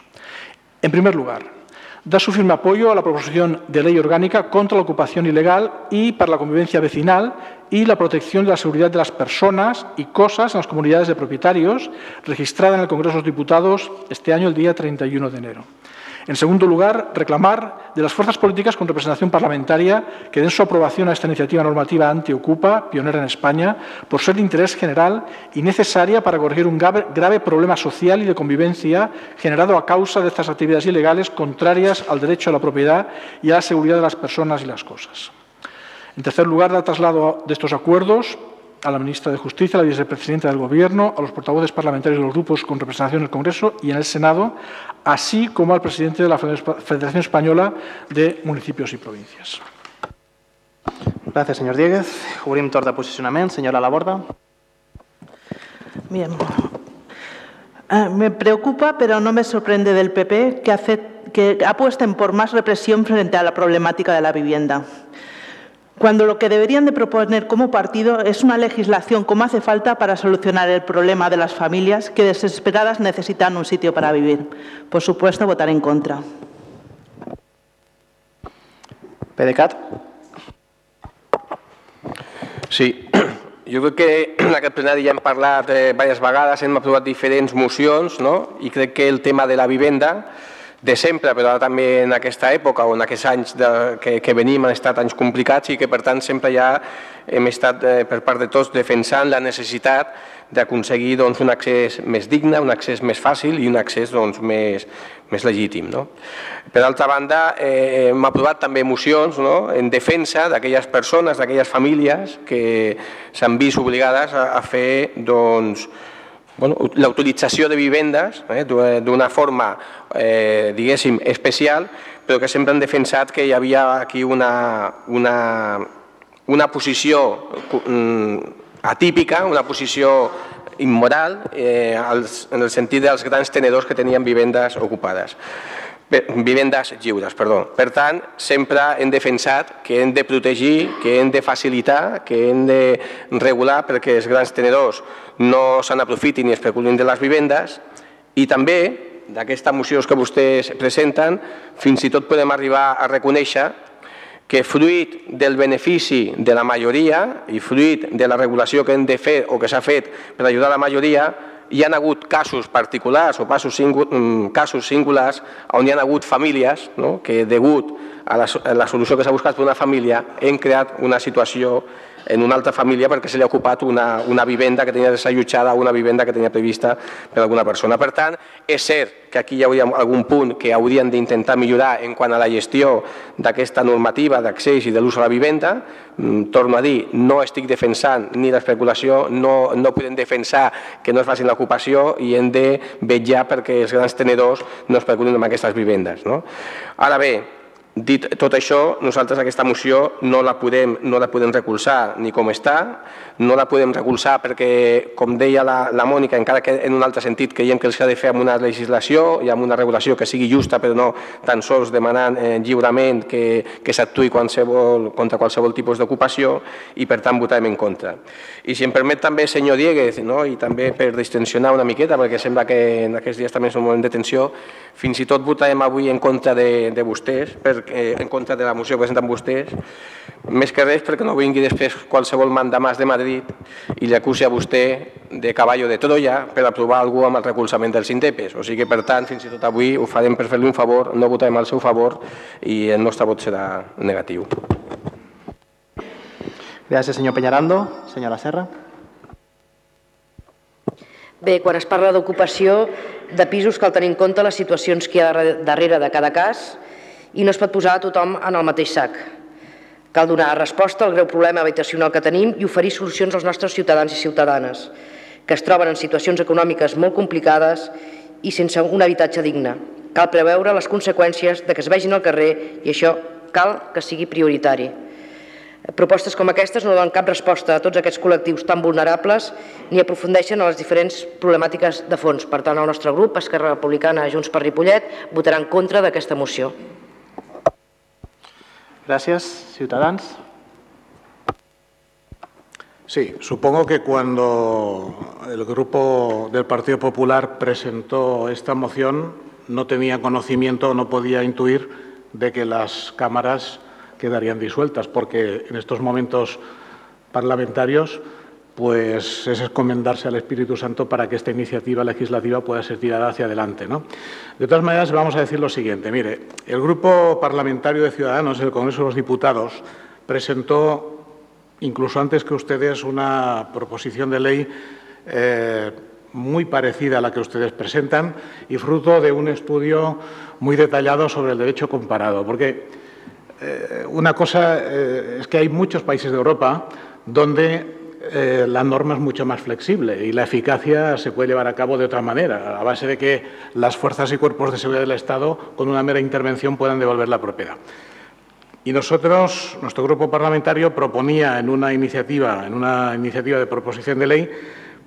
En primer lugar, da su firme apoyo a la proposición de ley orgánica contra la ocupación ilegal y para la convivencia vecinal y la protección de la seguridad de las personas y cosas en las comunidades de propietarios, registrada en el Congreso de los Diputados este año, el día 31 de enero. En segundo lugar, reclamar de las fuerzas políticas con representación parlamentaria que den su aprobación a esta iniciativa normativa anti-ocupa, pionera en España, por ser de interés general y necesaria para corregir un grave, problema social y de convivencia generado a causa de estas actividades ilegales contrarias al derecho a la propiedad y a la seguridad de las personas y las cosas. En tercer lugar, da traslado de estos acuerdos a la ministra de Justicia, a la vicepresidenta del Gobierno, a los portavoces parlamentarios de los grupos con representación en el Congreso y en el Senado, así como al presidente de la Federación Española de Municipios y Provincias. Gracias, señor Dieguez. Obrim torn de posicionament. Señora Laborda. Bien. Eh, me preocupa, pero no me sorprende del PP que, hace, que apuesten por más represión frente a la problemática de la vivienda cuando lo que deberían de proponer como partido es una legislación como hace falta para solucionar el problema de las familias que desesperadas necesitan un sitio para vivir. Por supuesto, votar en contra. PDeCAT. Sí, jo crec que en aquest plenari ja hem parlat eh, diverses vegades, hem aprovat diferents mocions no? i crec que el tema de la vivenda de sempre, però ara també en aquesta època o en aquests anys de, que, que venim han estat anys complicats i que per tant sempre ja hem estat eh, per part de tots defensant la necessitat d'aconseguir doncs, un accés més digne, un accés més fàcil i un accés doncs, més, més legítim. No? Per altra banda, eh, hem aprovat també mocions no? en defensa d'aquelles persones, d'aquelles famílies que s'han vist obligades a, a fer doncs, bueno, la utilització de vivendes eh, d'una forma, eh, diguéssim, especial, però que sempre han defensat que hi havia aquí una, una, una posició mm, atípica, una posició immoral eh, en el sentit dels grans tenedors que tenien vivendes ocupades vivendes lliures, perdó. Per tant, sempre hem defensat que hem de protegir, que hem de facilitar, que hem de regular perquè els grans tenedors no se n'aprofitin ni especulin de les vivendes i també d'aquesta moció que vostès presenten fins i tot podem arribar a reconèixer que fruit del benefici de la majoria i fruit de la regulació que hem de fer o que s'ha fet per ajudar la majoria hi ha hagut casos particulars o mm, casos singulars on hi ha hagut famílies no? que degut a la, a la solució que s'ha buscat per una família hem creat una situació en una altra família perquè se li ha ocupat una, una vivenda que tenia desallotjada o una vivenda que tenia prevista per alguna persona. Per tant, és cert que aquí hi hauria algun punt que haurien d'intentar millorar en quant a la gestió d'aquesta normativa d'accés i de l'ús a la vivenda. Mm, torno a dir, no estic defensant ni l'especulació, no, no podem defensar que no es facin l'ocupació i hem de vetllar perquè els grans tenedors no especulin amb aquestes vivendes. No? Ara bé, Dit tot això, nosaltres aquesta moció no la podem, no la podem recolzar ni com està, no la podem recolzar perquè, com deia la, la Mònica, encara que en un altre sentit creiem que s'ha de fer amb una legislació i amb una regulació que sigui justa, però no tan sols demanant eh, lliurement que, que qualsevol, contra qualsevol tipus d'ocupació i per tant votarem en contra. I si em permet també, senyor Dieguez, no? i també per distensionar una miqueta, perquè sembla que en aquests dies també és un moment de tensió, fins i tot votarem avui en contra de, de vostès, per, eh, en contra de la moció que presenten vostès, més que res perquè no vingui després qualsevol mandamàs de Madrid i li acusi a vostè de cavall de Troia per aprovar algú amb el recolzament dels indepes. O sigui que, per tant, fins i tot avui ho farem per fer-li un favor, no votarem al seu favor i el nostre vot serà negatiu. Gràcies, senyor Peñarando. Senyora Serra. Bé, quan es parla d'ocupació de pisos cal tenir en compte les situacions que hi ha darrere de cada cas i no es pot posar a tothom en el mateix sac. Cal donar resposta al greu problema habitacional que tenim i oferir solucions als nostres ciutadans i ciutadanes que es troben en situacions econòmiques molt complicades i sense un habitatge digne. Cal preveure les conseqüències de que es vegin al carrer i això cal que sigui prioritari. Propostes com aquestes no donen cap resposta a tots aquests col·lectius tan vulnerables ni aprofundeixen a les diferents problemàtiques de fons. Per tant, el nostre grup, Esquerra Republicana, Junts per Ripollet, votarà en contra d'aquesta moció. Gràcies. Ciutadans. Sí, supongo que cuando el grupo del Partido Popular presentó esta moción no tenía conocimiento, no podía intuir de que las cámaras quedarían disueltas, porque en estos momentos parlamentarios pues es encomendarse al Espíritu Santo para que esta iniciativa legislativa pueda ser tirada hacia adelante. ¿no? De todas maneras, vamos a decir lo siguiente. Mire, el Grupo Parlamentario de Ciudadanos del Congreso de los Diputados presentó incluso antes que ustedes, una proposición de ley eh, muy parecida a la que ustedes presentan y fruto de un estudio muy detallado sobre el derecho comparado. Porque eh, una cosa eh, es que hay muchos países de Europa donde la norma es mucho más flexible y la eficacia se puede llevar a cabo de otra manera, a base de que las fuerzas y cuerpos de seguridad del Estado, con una mera intervención, puedan devolver la propiedad. Y nosotros, nuestro grupo parlamentario proponía en una iniciativa, en una iniciativa de proposición de ley,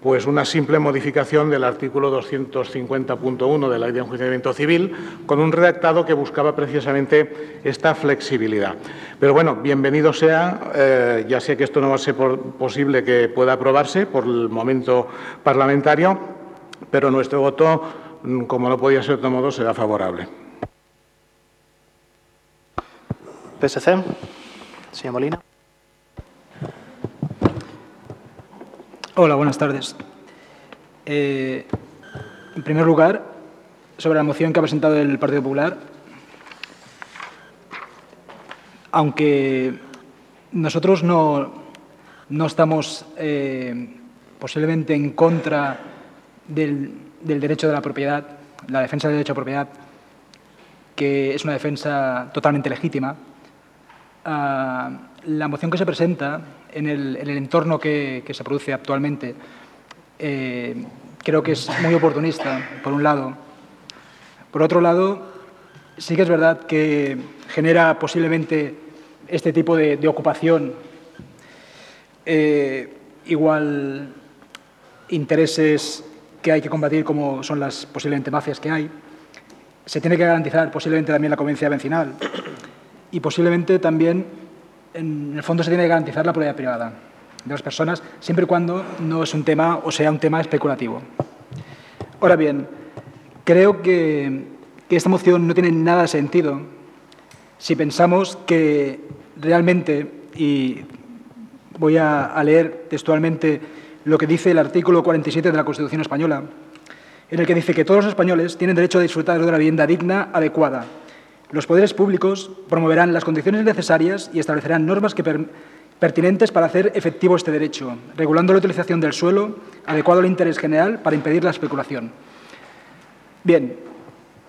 pues una simple modificación del artículo 250.1 de la Ley de Enjuiciamiento Civil, con un redactado que buscaba precisamente esta flexibilidad. Pero bueno, bienvenido sea, eh, ya sé que esto no va a ser posible que pueda aprobarse por el momento parlamentario, pero nuestro voto, mm, como no podía ser de otro modo, será favorable. PSC. Señor Molina. Hola, buenas tardes. Eh, en primer lugar, sobre la moción que ha presentado el Partido Popular, aunque nosotros no, no estamos eh, posiblemente en contra del, del derecho de la propiedad, la defensa del derecho a propiedad, que es una defensa totalmente legítima, la moción que se presenta en el, entorno que, se produce actualmente eh, creo que es muy oportunista, por un lado. Por otro lado, sí que es verdad que genera posiblemente este tipo de, ocupación eh, igual intereses que hay que combatir como son las posiblemente mafias que hay. Se tiene que garantizar posiblemente también la conveniencia vecinal y posiblemente también, en el fondo, se tiene que garantizar la propiedad privada de las personas, siempre y cuando no es un tema o sea un tema especulativo. Ahora bien, creo que, esta moción no tiene nada de sentido si pensamos que realmente, y voy a, a leer textualmente lo que dice el artículo 47 de la Constitución española, en el que dice que todos los españoles tienen derecho a disfrutar de una vivienda digna, adecuada, los poderes públicos promoverán las condiciones necesarias y establecerán normas pertinentes para hacer efectivo este derecho, regulando la utilización del suelo adecuado al interés general para impedir la especulación. Bien,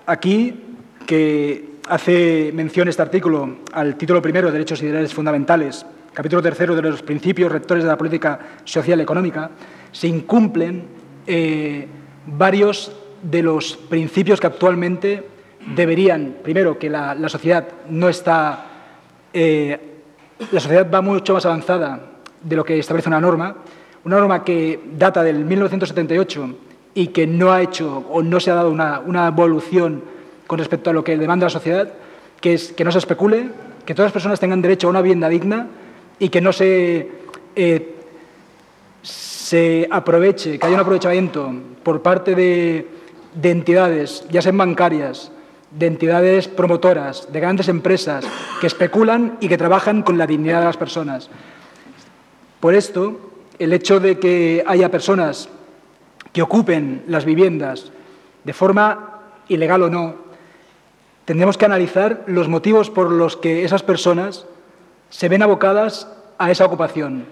aquí que hace mención este artículo al título primero de Derechos y Derechos Fundamentales, capítulo tercero de los principios rectores de la política social y económica, se incumplen eh, varios de los principios que actualmente deberían, primero, que la, sociedad no está, eh, la sociedad va mucho más avanzada de lo que establece una norma, una norma que data del 1978 y que no ha hecho o no se ha dado una, evolución con respecto a lo que demanda la sociedad, que es que no se especule, que todas las personas tengan derecho a una vivienda digna y que no se, eh, se aproveche, que haya un aprovechamiento por parte de, de entidades, ya sean bancarias, de entidades promotoras, de grandes empresas que especulan y que trabajan con la dignidad de las personas. Por esto, el hecho de que haya personas que ocupen las viviendas de forma ilegal o no, tendremos que analizar los motivos por los que esas personas se ven abocadas a esa ocupación.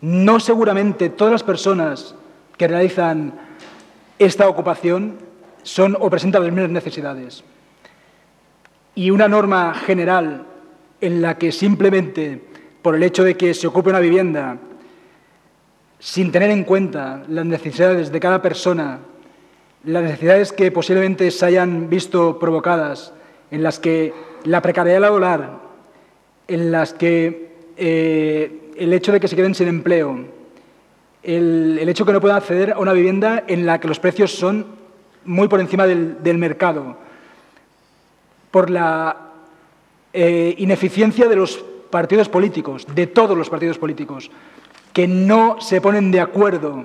No seguramente todas las personas que realizan esta ocupación son o presentan las mismas necesidades y una norma general en la que simplemente por el hecho de que se ocupe una vivienda, sin tener en cuenta las necesidades de cada persona las necesidades que posiblemente se hayan visto provocadas, en las que la precariedad laboral, en las que eh, el hecho de que se queden sin empleo, el, hecho de que no puedan acceder a una vivienda en la que los precios son muy por encima del, mercado, por la eh, ineficiencia de los partidos políticos, de todos los partidos políticos, que no se ponen de acuerdo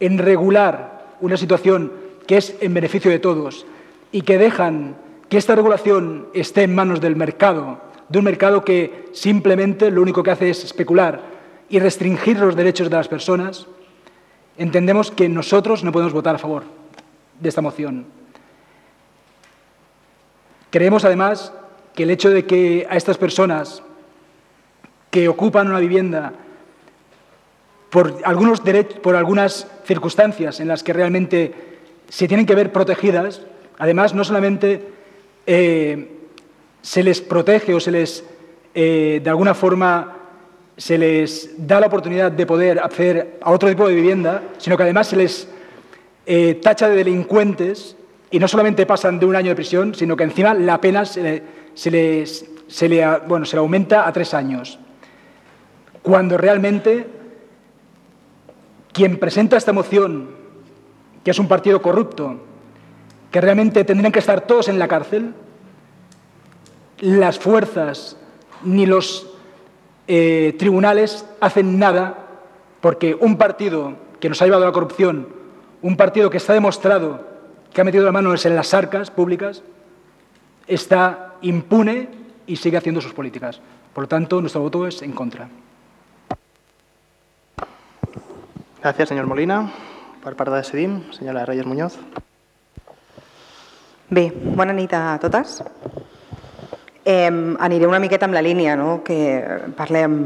en regular una situación que es en beneficio de todos y que dejan que esta regulación esté en manos del mercado, de un mercado que simplemente lo único que hace es especular y restringir los derechos de las personas, entendemos que nosotros no podemos votar a favor de esta moción. Creemos además que el hecho de que a estas personas que ocupan una vivienda por, algunos por algunas circunstancias en las que realmente se tienen que ver protegidas, además no solamente eh, se les protege o se les, eh, de alguna forma, se les da la oportunidad de poder acceder a otro tipo de vivienda, sino que además se les eh, tacha de delincuentes y no solamente pasan de un año de prisión, sino que encima la pena se, le, bueno, se le aumenta a tres años. Cuando realmente quien presenta esta moción, que es un partido corrupto, que realmente tendrían que estar todos en la cárcel, las fuerzas ni los eh, tribunales hacen nada porque un partido que nos ha llevado a la corrupción, un partido que está demostrado que ha metido las manos en las arcas públicas, está impune y sigue haciendo sus políticas. Por lo tanto, nuestro voto es en contra. Gràcies, senyor Molina. Per part de Decidim, senyora Reyes Muñoz. Bé, bona nit a totes. Eh, aniré una miqueta amb la línia no? que parlem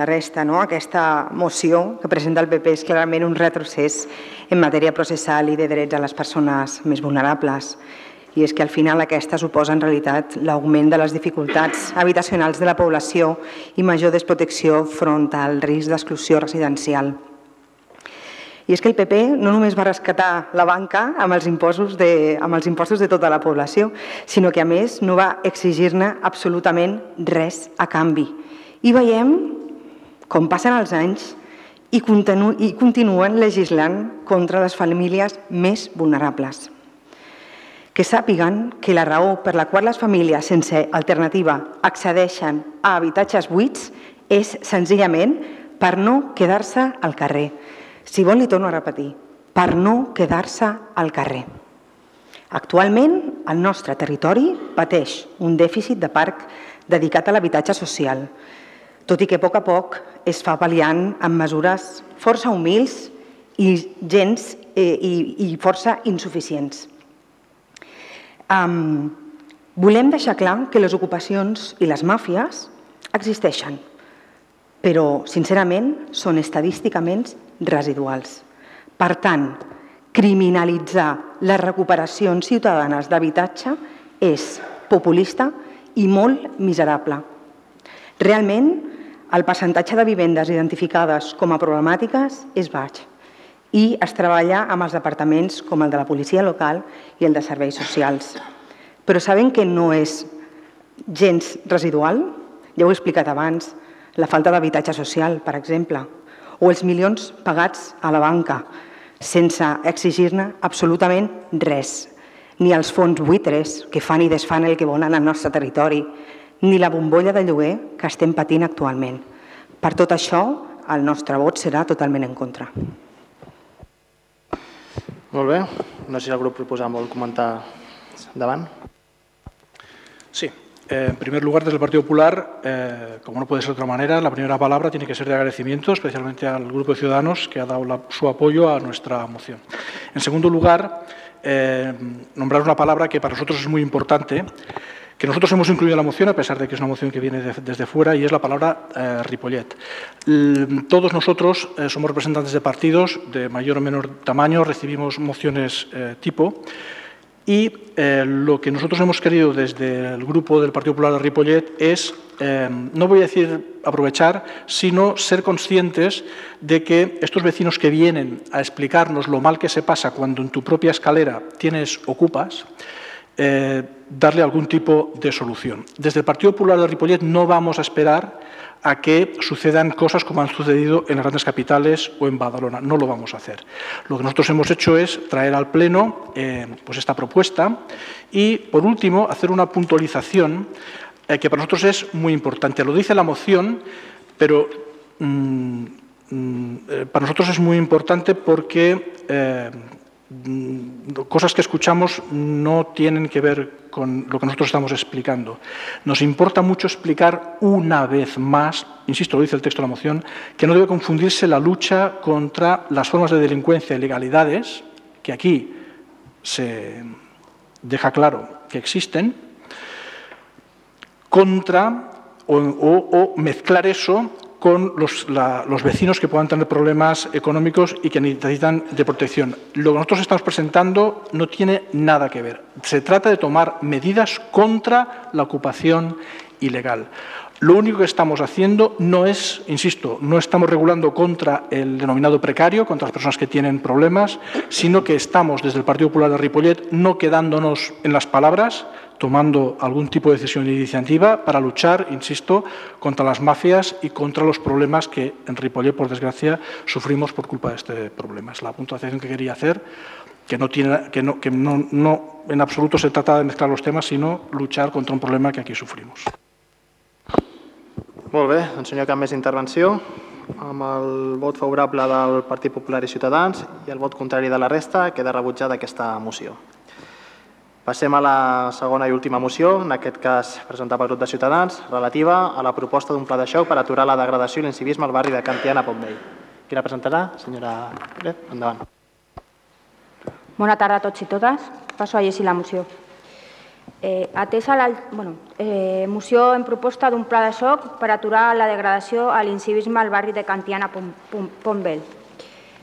la resta. No? Aquesta moció que presenta el PP és clarament un retrocés en matèria processal i de drets a les persones més vulnerables. I és que al final aquesta suposa en realitat l'augment de les dificultats habitacionals de la població i major desprotecció front al risc d'exclusió residencial. I és que el PP no només va rescatar la banca amb els impostos de, amb els impostos de tota la població, sinó que a més no va exigir-ne absolutament res a canvi. I veiem com passen els anys i, continu i continuen legislant contra les famílies més vulnerables. Que sàpiguen que la raó per la qual les famílies sense alternativa accedeixen a habitatges buits és senzillament per no quedar-se al carrer, si vol, li torno a repetir, per no quedar-se al carrer. Actualment, el nostre territori pateix un dèficit de parc dedicat a l'habitatge social, tot i que a poc a poc es fa pal·liant amb mesures força humils i gens eh, i, i força insuficients. Um, volem deixar clar que les ocupacions i les màfies existeixen, però, sincerament, són estadísticament residuals. Per tant, criminalitzar les recuperacions ciutadanes d'habitatge és populista i molt miserable. Realment, el percentatge de vivendes identificades com a problemàtiques és baix i es treballa amb els departaments com el de la policia local i el de serveis socials. Però saben que no és gens residual? Ja ho he explicat abans, la falta d'habitatge social, per exemple, o els milions pagats a la banca sense exigir-ne absolutament res, ni els fons buitres que fan i desfan el que volen al nostre territori, ni la bombolla de lloguer que estem patint actualment. Per tot això, el nostre vot serà totalment en contra. Molt bé. No sé si el grup proposant vol comentar davant. Sí, Eh, en primer lugar, desde el Partido Popular, eh, como no puede ser de otra manera, la primera palabra tiene que ser de agradecimiento, especialmente al Grupo de Ciudadanos que ha dado su apoyo a nuestra moción. En segundo lugar, eh, nombrar una palabra que para nosotros es muy importante, que nosotros hemos incluido en la moción, a pesar de que es una moción que viene desde fuera, y es la palabra Ripollet. todos nosotros somos representantes de partidos de mayor o menor tamaño, recibimos mociones tipo, Y eh, lo que nosotros hemos querido desde el grupo del Partido Popular de Ripollet es, eh, no voy a decir aprovechar, sino ser conscientes de que estos vecinos que vienen a explicarnos lo mal que se pasa cuando en tu propia escalera tienes ocupas, eh, darle algún tipo de solución. Desde el Partido Popular de Ripollet no vamos a esperar a que sucedan cosas como han sucedido en las grandes capitales o en Badalona. No lo vamos a hacer. Lo que nosotros hemos hecho es traer al Pleno eh, pues esta propuesta y, por último, hacer una puntualización eh, que para nosotros es muy importante. Lo dice la moción, pero mm, mm, para nosotros es muy importante porque cosas que escuchamos no tienen que ver con lo que nosotros estamos explicando. Nos importa mucho explicar una vez más, insisto, lo dice el texto de la moción, que no debe confundirse la lucha contra las formas de delincuencia y legalidades, que aquí se deja claro que existen, contra o, o mezclar eso con los, vecinos que puedan tener problemas económicos y que necesitan de protección. Lo que nosotros estamos presentando no tiene nada que ver. Se trata de tomar medidas contra la ocupación ilegal. Lo único que estamos haciendo no es, insisto, no estamos regulando contra el denominado precario, contra las personas que tienen problemas, sino que estamos desde el Partido Popular de Ripollet no quedándonos en las palabras, tomando algún tipo de decisión iniciativa para luchar, insisto, contra las mafias y contra los problemas que en Ripollet, por desgracia, sufrimos por culpa de este problema. Es la puntuación que quería hacer, que no tiene, que que no en absoluto se trata de mezclar los temas, sino luchar contra un problema que aquí sufrimos. Molt bé, doncs senyor, cap més intervenció. Amb el vot favorable del Partit Popular i Ciutadans i el vot contrari de la resta, queda rebutjada aquesta moció. Passem a la segona i última moció, en aquest cas presentada pel grup de Ciutadans, relativa a la proposta d'un pla de xoc per aturar la degradació i l'incivisme al barri de Cantiana Pompvell. Qui la presentarà? Senyora Pérez, endavant. Bona tarda a tots i totes. Passo a llegir la moció. Eh, atesa la bueno, eh, moció en proposta d'un pla de xoc per aturar la degradació a l'incivisme al barri de Cantiana Pompvell.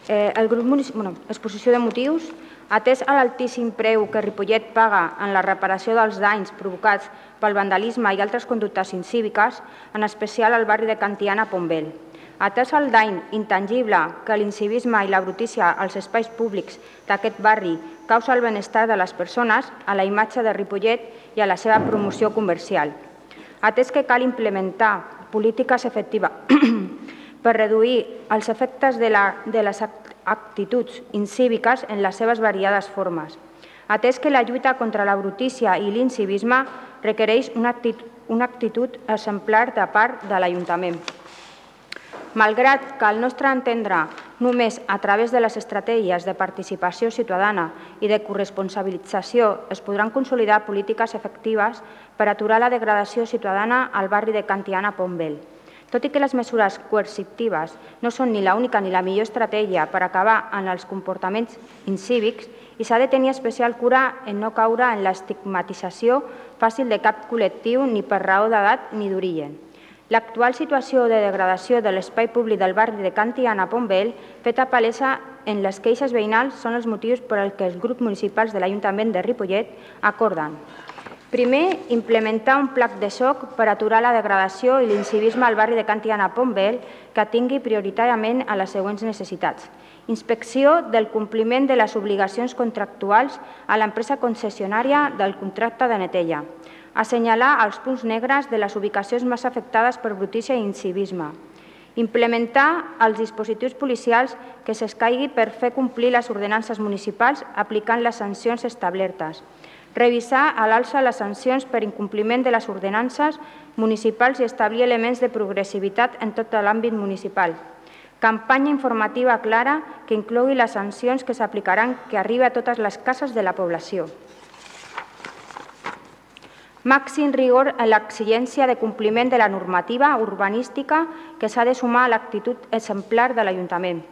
Eh, el grup bueno, exposició de motius Atès a l'altíssim preu que Ripollet paga en la reparació dels danys provocats pel vandalisme i altres conductes incíviques, en especial al barri de Cantiana Pombel. Atès el dany intangible que l'incivisme i la brutícia als espais públics d'aquest barri causa el benestar de les persones, a la imatge de Ripollet i a la seva promoció comercial. Atès que cal implementar polítiques efectives per reduir els efectes de, la, de les actituds incíviques en les seves variades formes, atès que la lluita contra la brutícia i l'incivisme requereix una actitud, una actitud exemplar de part de l'Ajuntament. Malgrat que al nostre entendre només a través de les estratègies de participació ciutadana i de corresponsabilització es podran consolidar polítiques efectives per aturar la degradació ciutadana al barri de Cantiana Pombel. Tot i que les mesures coercitives no són ni l'única ni la millor estratègia per acabar amb els comportaments incívics i s'ha de tenir especial cura en no caure en l'estigmatització fàcil de cap col·lectiu ni per raó d'edat ni d'origen. L'actual situació de degradació de l'espai públic del barri de Cantiana Pombel, feta palesa en les queixes veïnals, són els motius per als que els grups municipals de l'Ajuntament de Ripollet acorden Primer, implementar un pla de xoc per aturar la degradació i l'incivisme al barri de Cantiana Pombel que tingui prioritàriament a les següents necessitats. Inspecció del compliment de les obligacions contractuals a l'empresa concessionària del contracte de netella. Assenyalar els punts negres de les ubicacions més afectades per brutícia i incivisme. Implementar els dispositius policials que s'escaigui per fer complir les ordenances municipals aplicant les sancions establertes revisar a l'alça les sancions per incompliment de les ordenances municipals i establir elements de progressivitat en tot l'àmbit municipal. Campanya informativa clara que inclogui les sancions que s'aplicaran que arribi a totes les cases de la població. Màxim rigor en l'exigència de compliment de la normativa urbanística que s'ha de sumar a l'actitud exemplar de l'Ajuntament.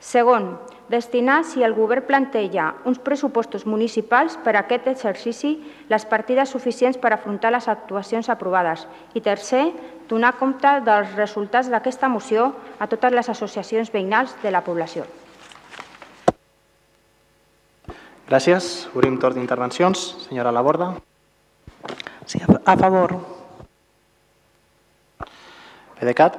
Segon, destinar, si el Govern planteja uns pressupostos municipals per a aquest exercici, les partides suficients per afrontar les actuacions aprovades. I tercer, donar compte dels resultats d'aquesta moció a totes les associacions veïnals de la població. Gràcies. Obrim torn d'intervencions. Senyora Laborda. Sí, a favor. PDeCAT.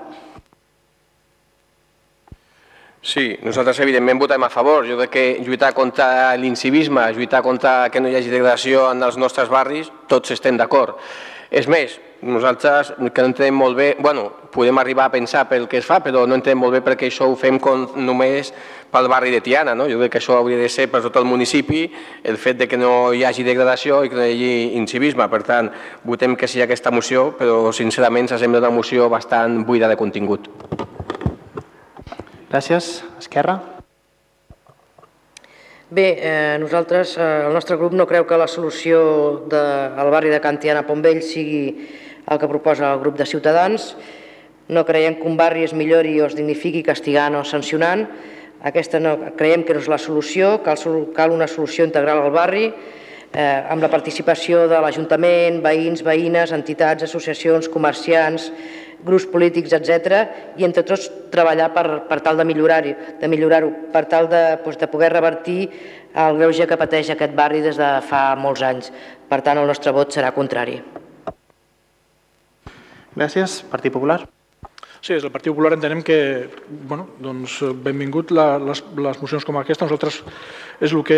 Sí, nosaltres evidentment votem a favor. Jo crec que lluitar contra l'incivisme, lluitar contra que no hi hagi degradació en els nostres barris, tots estem d'acord. És més, nosaltres que no entenem molt bé, bueno, podem arribar a pensar pel que es fa, però no entenem molt bé perquè això ho fem com, només pel barri de Tiana. No? Jo crec que això hauria de ser per tot el municipi, el fet de que no hi hagi degradació i que no hi hagi incivisme. Per tant, votem que sí aquesta moció, però sincerament s'assembla una moció bastant buida de contingut. Gràcies. Esquerra. Bé, eh, nosaltres, eh, el nostre grup no creu que la solució de, al barri de Cantiana Pombell sigui el que proposa el grup de Ciutadans. No creiem que un barri es millori o es dignifiqui castigant o sancionant. Aquesta no, creiem que no és la solució, cal, cal una solució integral al barri, eh, amb la participació de l'Ajuntament, veïns, veïnes, entitats, associacions, comerciants, grups polítics, etc. i entre tots treballar per, per tal de millorar-ho, de millorar per tal de, doncs, de poder revertir el greuge que pateix aquest barri des de fa molts anys. Per tant, el nostre vot serà contrari. Gràcies. Partit Popular. Sí, des del Partit Popular entenem que, bueno, doncs, benvingut la, les, les mocions com aquesta. Nosaltres és el que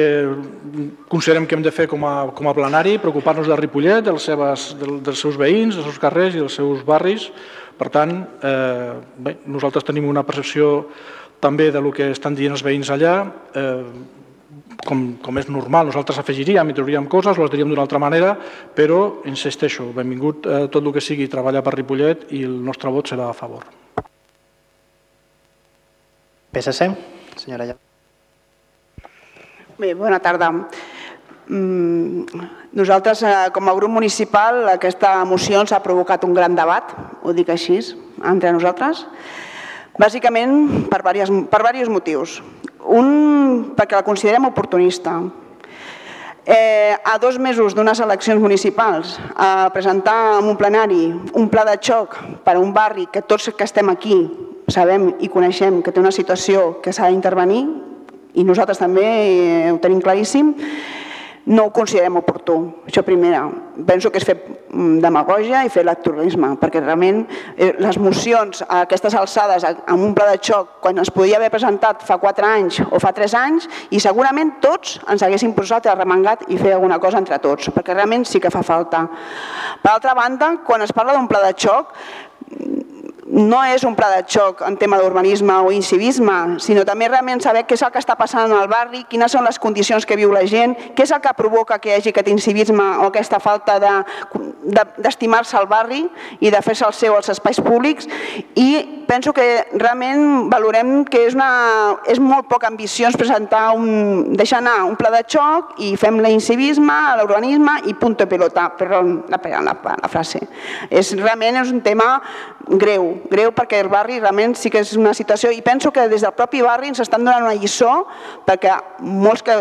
considerem que hem de fer com a, com a plenari, preocupar-nos de Ripollet, dels, seves, dels seus veïns, dels seus carrers i dels seus barris. Per tant, eh, bé, nosaltres tenim una percepció també de lo que estan dient els veïns allà, eh, com, com és normal, nosaltres afegiríem i trauríem coses, les diríem d'una altra manera, però insisteixo, benvingut eh, tot el que sigui treballar per Ripollet i el nostre vot serà a favor. PSC, senyora Llà. Bé, bona tarda. Mm, nosaltres, eh, com a grup municipal, aquesta moció ens ha provocat un gran debat, ho dic així, entre nosaltres, bàsicament per diversos, per diversos motius. Un, perquè la considerem oportunista. Eh, a dos mesos d'unes eleccions municipals, a presentar en un plenari un pla de xoc per a un barri que tots que estem aquí sabem i coneixem que té una situació que s'ha d'intervenir i nosaltres també ho tenim claríssim, no ho considerem oportú. Això primera. Penso que és fer mm, demagogia i fer electoralisme, perquè realment eh, les mocions a aquestes alçades amb un pla de xoc, quan es podia haver presentat fa 4 anys o fa 3 anys, i segurament tots ens haguéssim posat a remengat i fer alguna cosa entre tots, perquè realment sí que fa falta. Per altra banda, quan es parla d'un pla de xoc, no és un pla de xoc en tema d'urbanisme o incivisme, sinó també realment saber què és el que està passant al barri, quines són les condicions que viu la gent, què és el que provoca que hi hagi aquest incivisme o aquesta falta d'estimar-se de, de, al barri i de fer-se el seu als espais públics i penso que realment valorem que és, una, és molt poc ambiciós presentar un, deixar anar un pla de xoc i fem l'incivisme, l'urbanisme i punto pelota, perdó, la, la, la frase. És, realment és un tema greu, greu perquè el barri realment sí que és una situació i penso que des del propi barri ens estan donant una lliçó perquè molts que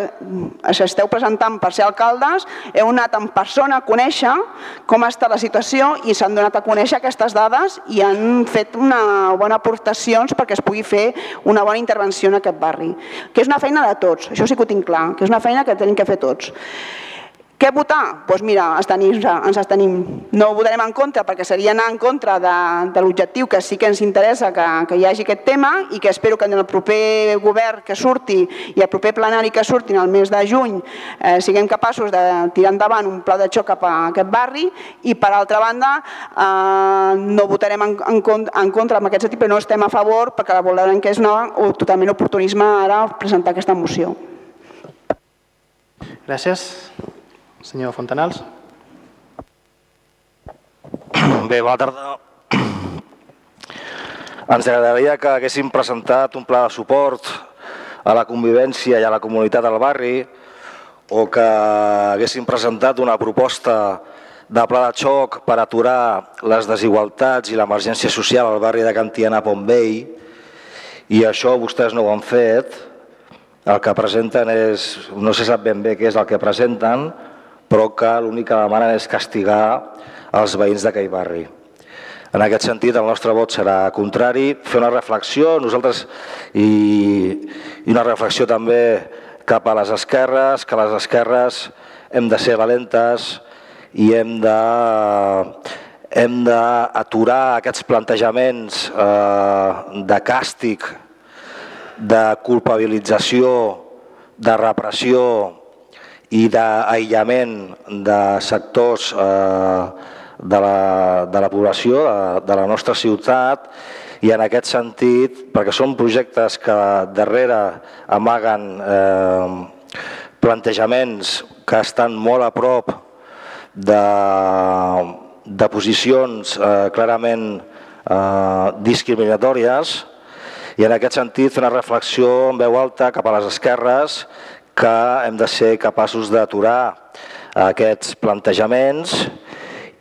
s'esteu presentant per ser alcaldes heu anat en persona a conèixer com està la situació i s'han donat a conèixer aquestes dades i han fet una bona aportacions perquè es pugui fer una bona intervenció en aquest barri, que és una feina de tots, això sí que ho tinc clar, que és una feina que tenim que fer tots. Què votar? Doncs pues mira, estenim, ens estenim. No votarem en contra perquè seria anar en contra de, de l'objectiu que sí que ens interessa que, que hi hagi aquest tema i que espero que en el proper govern que surti i el proper plenari que surti en el mes de juny eh, siguem capaços de tirar endavant un pla de xoc cap a aquest barri i per altra banda eh, no votarem en, en, en contra amb aquest sentit però no estem a favor perquè la volarem que és una, totalment oportunisme ara presentar aquesta moció. Gràcies. Senyor Fontanals. Bé, bona tarda. Ens agradaria que haguéssim presentat un pla de suport a la convivència i a la comunitat del barri o que haguéssim presentat una proposta de pla de xoc per aturar les desigualtats i l'emergència social al barri de Cantiana Pombell i això vostès no ho han fet. El que presenten és, no se sap ben bé què és el que presenten, però que l'únic que demanen és castigar els veïns d'aquell barri. En aquest sentit, el nostre vot serà contrari, fer una reflexió, nosaltres, i, i una reflexió també cap a les esquerres, que les esquerres hem de ser valentes i hem de hem d'aturar aquests plantejaments eh, de càstig, de culpabilització, de repressió i d'aïllament de sectors eh, de, la, de la població de, de la nostra ciutat i en aquest sentit, perquè són projectes que darrere amaguen eh, plantejaments que estan molt a prop de, de posicions eh, clarament eh, discriminatòries i en aquest sentit una reflexió en veu alta cap a les esquerres que hem de ser capaços d'aturar aquests plantejaments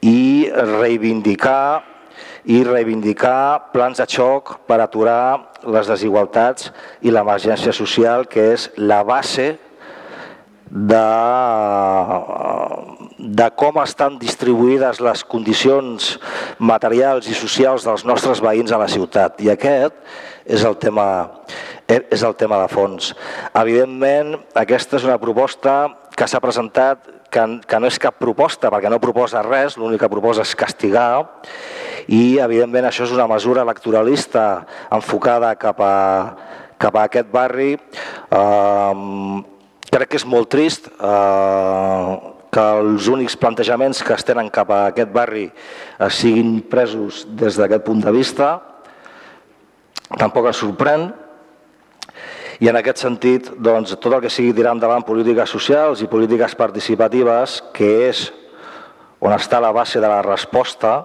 i reivindicar i reivindicar plans de xoc per aturar les desigualtats i l'emergència social, que és la base de, de com estan distribuïdes les condicions materials i socials dels nostres veïns a la ciutat. I aquest és el tema, és el tema de fons. Evidentment, aquesta és una proposta que s'ha presentat que, que no és cap proposta, perquè no proposa res, l'únic que proposa és castigar, i evidentment això és una mesura electoralista enfocada cap a, cap a aquest barri. Eh, crec que és molt trist eh, que els únics plantejaments que es tenen cap a aquest barri eh, siguin presos des d'aquest punt de vista. Tampoc es sorprèn, i en aquest sentit, doncs, tot el que sigui tirar endavant polítiques socials i polítiques participatives, que és on està la base de la resposta,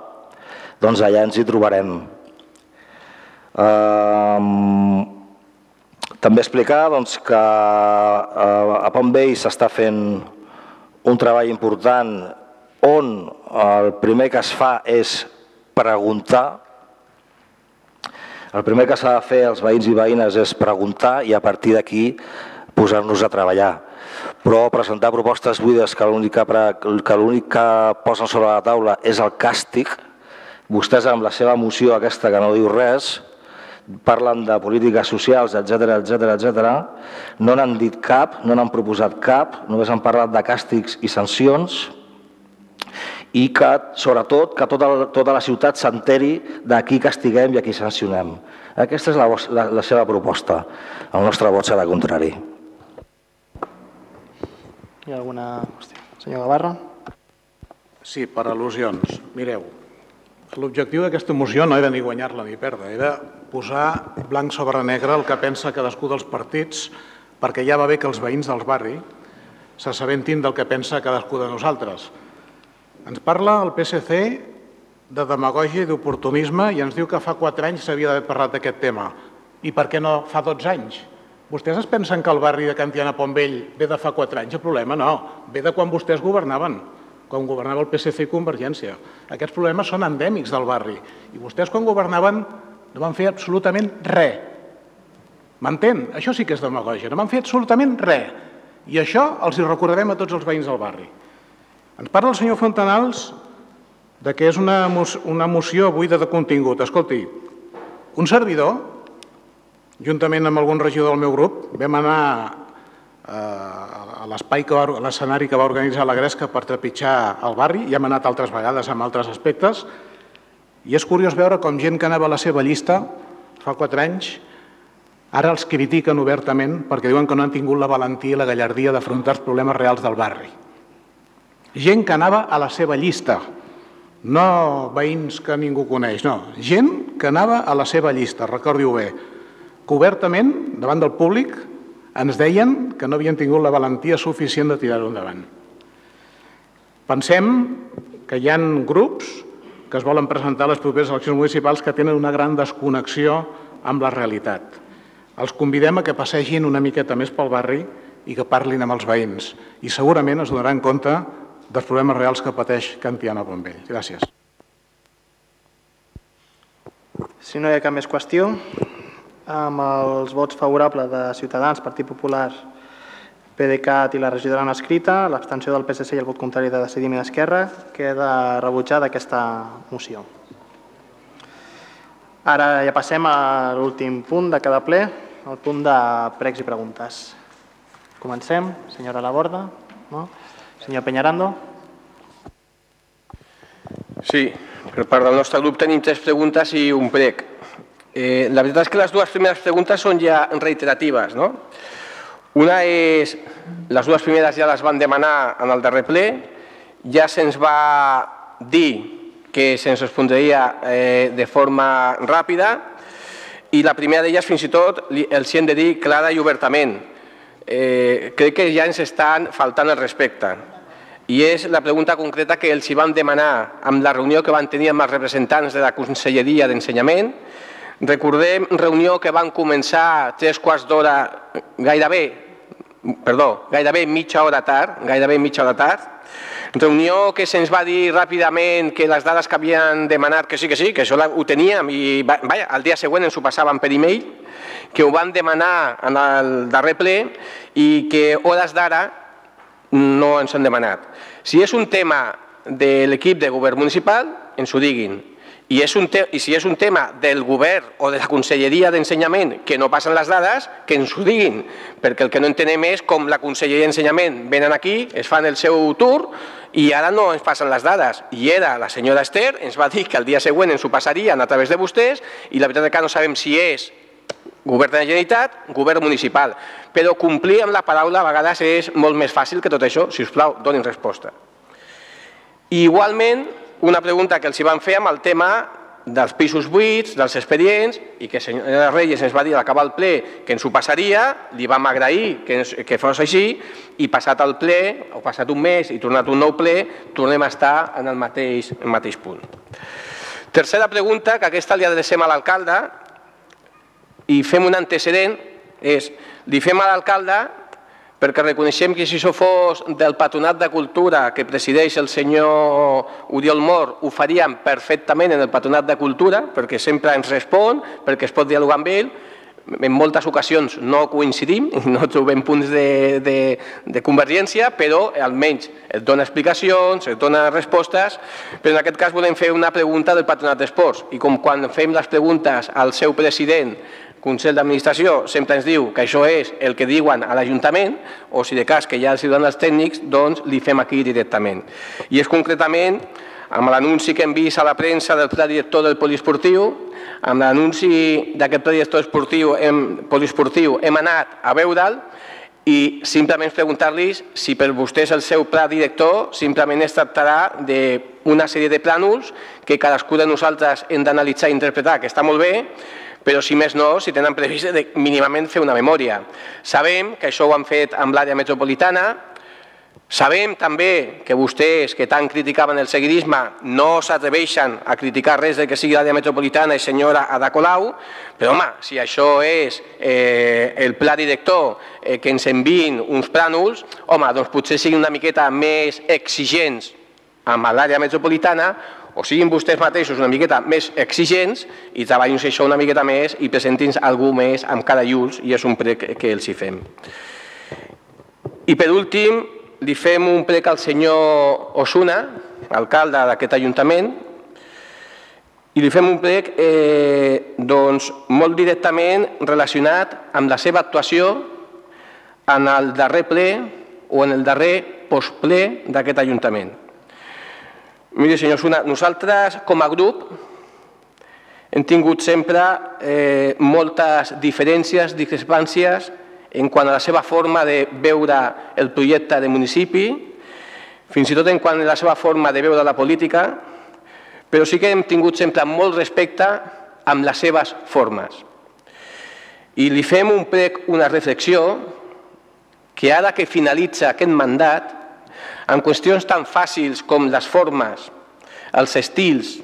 doncs allà ens hi trobarem. Eh, també explicar doncs, que eh, a Pont Vell s'està fent un treball important on el primer que es fa és preguntar. El primer que s'ha de fer als veïns i veïnes és preguntar i a partir d'aquí posar-nos a treballar. Però presentar propostes buides que l'únic que, que, que posen sobre la taula és el càstig, Vostès amb la seva moció aquesta que no diu res, parlen de polítiques socials, etc etc etc. no n'han dit cap, no n'han proposat cap, només han parlat de càstigs i sancions i que, sobretot, que tota, tota la ciutat s'enteri de qui castiguem i a qui sancionem. Aquesta és la, la, la seva proposta. El nostre vot serà contrari. Hi ha alguna qüestió? Senyor Gavarra? Sí, per al·lusions. Mireu, L'objectiu d'aquesta moció no era ni guanyar-la ni perdre, era posar blanc sobre negre el que pensa cadascú dels partits, perquè ja va bé que els veïns dels barri s'assabentin del que pensa cadascú de nosaltres. Ens parla el PSC de demagògia i d'oportunisme i ens diu que fa quatre anys s'havia d'haver parlat d'aquest tema. I per què no fa 12 anys? Vostès es pensen que el barri de Cantiana Pontvell ve de fa quatre anys? El problema no, ve de quan vostès governaven quan governava el PSC i Convergència. Aquests problemes són endèmics del barri. I vostès, quan governaven, no van fer absolutament res. M'entén? Això sí que és demagògia. No van fer absolutament res. I això els hi recordarem a tots els veïns del barri. Ens parla el senyor Fontanals de que és una, una moció buida de contingut. Escolti, un servidor, juntament amb algun regidor del meu grup, vam anar a l'espai a l'escenari que va organitzar la Gresca per trepitjar el barri, i hem anat altres vegades amb altres aspectes, i és curiós veure com gent que anava a la seva llista fa quatre anys ara els critiquen obertament perquè diuen que no han tingut la valentia i la gallardia d'afrontar els problemes reals del barri. Gent que anava a la seva llista, no veïns que ningú coneix, no, gent que anava a la seva llista, recordi-ho bé, que obertament, davant del públic, ens deien que no havien tingut la valentia suficient de tirar-ho endavant. Pensem que hi han grups que es volen presentar a les properes eleccions municipals que tenen una gran desconnexió amb la realitat. Els convidem a que passegin una miqueta més pel barri i que parlin amb els veïns i segurament es donaran compte dels problemes reals que pateix Cantiana Bonvell. Gràcies. Si no hi ha cap més qüestió, amb els vots favorables de Ciutadans, Partit Popular, PDeCAT i la regidora no escrita, l'abstenció del PSC i el vot contrari de Decidiment Esquerra, queda rebutjada aquesta moció. Ara ja passem a l'últim punt de cada ple, el punt de pregs i preguntes. Comencem. Senyora Laborda. No? Senyor Peñarando. Sí, per part del nostre grup tenim tres preguntes i un prec. Eh, la veritat és que les dues primeres preguntes són ja reiteratives. No? Una és, les dues primeres ja les van demanar en el darrer ple, ja se'ns va dir que se'ns respondria eh, de forma ràpida i la primera d'elles fins i tot els hi hem de dir clara i obertament. Eh, crec que ja ens estan faltant el respecte i és la pregunta concreta que els hi vam demanar amb la reunió que van tenir amb els representants de la Conselleria d'Ensenyament. Recordem reunió que van començar tres quarts d'hora gairebé, perdó, gairebé mitja hora tard, gairebé mitja hora tard, reunió que se'ns va dir ràpidament que les dades que havien demanat, que sí, que sí, que això ho teníem i vaja, el dia següent ens ho passaven per e-mail, que ho van demanar en el darrer ple i que hores d'ara no ens han demanat. Si és un tema de l'equip de govern municipal, ens ho diguin. I, és un I si és un tema del govern o de la Conselleria d'Ensenyament que no passen les dades, que ens ho diguin, perquè el que no entenem és com la Conselleria d'Ensenyament venen aquí, es fan el seu tour i ara no ens passen les dades. I era la senyora Esther, ens va dir que el dia següent ens ho passarien a través de vostès i la veritat és que no sabem si és govern de la Generalitat, govern municipal. Però complir amb la paraula a vegades és molt més fàcil que tot això. Si us plau, donin resposta. I igualment, una pregunta que els hi van fer amb el tema dels pisos buits, dels expedients, i que senyora Reyes ens va dir a l'acabar el ple que ens ho passaria, li vam agrair que, ens, que fos així, i passat el ple, o passat un mes i tornat un nou ple, tornem a estar en el mateix, el mateix punt. Tercera pregunta, que aquesta li adrecem a l'alcalde, i fem un antecedent, és, li fem a l'alcalde perquè reconeixem que si això fos del Patronat de Cultura que presideix el senyor Oriol Mor, ho faríem perfectament en el Patronat de Cultura, perquè sempre ens respon, perquè es pot dialogar amb ell, en moltes ocasions no coincidim, no trobem punts de, de, de convergència, però almenys et dona explicacions, et dona respostes, però en aquest cas volem fer una pregunta del Patronat d'Esports, i com quan fem les preguntes al seu president Consell d'Administració sempre ens diu que això és el que diuen a l'Ajuntament, o si de cas que ja els donen els tècnics, doncs li fem aquí directament. I és concretament amb l'anunci que hem vist a la premsa del pla director del poliesportiu, amb l'anunci d'aquest pla director esportiu, hem, poliesportiu hem anat a veure'l i simplement preguntar-los si per vostès el seu pla director simplement es tractarà d'una sèrie de plànols que cadascú de nosaltres hem d'analitzar i interpretar, que està molt bé, però si més no, si tenen previst de mínimament fer una memòria. Sabem que això ho han fet amb l'àrea metropolitana, sabem també que vostès, que tant criticaven el seguidisme, no s'atreveixen a criticar res de que sigui l'àrea metropolitana i senyora Ada Colau, però home, si això és eh, el pla director eh, que ens envien uns plànols, home, doncs potser siguin una miqueta més exigents amb l'àrea metropolitana o siguin vostès mateixos una miqueta més exigents i treballin això una miqueta més i presentin algú més amb cada lluls i és un prec que els hi fem. I per últim, li fem un prec al senyor Osuna, alcalde d'aquest Ajuntament, i li fem un prec eh, doncs, molt directament relacionat amb la seva actuació en el darrer ple o en el darrer postple d'aquest Ajuntament. Miri, senyor Suna, nosaltres com a grup hem tingut sempre eh, moltes diferències, discrepàncies en quant a la seva forma de veure el projecte de municipi, fins i tot en quant a la seva forma de veure la política, però sí que hem tingut sempre molt respecte amb les seves formes. I li fem un prec, una reflexió, que ara que finalitza aquest mandat, en qüestions tan fàcils com les formes, els estils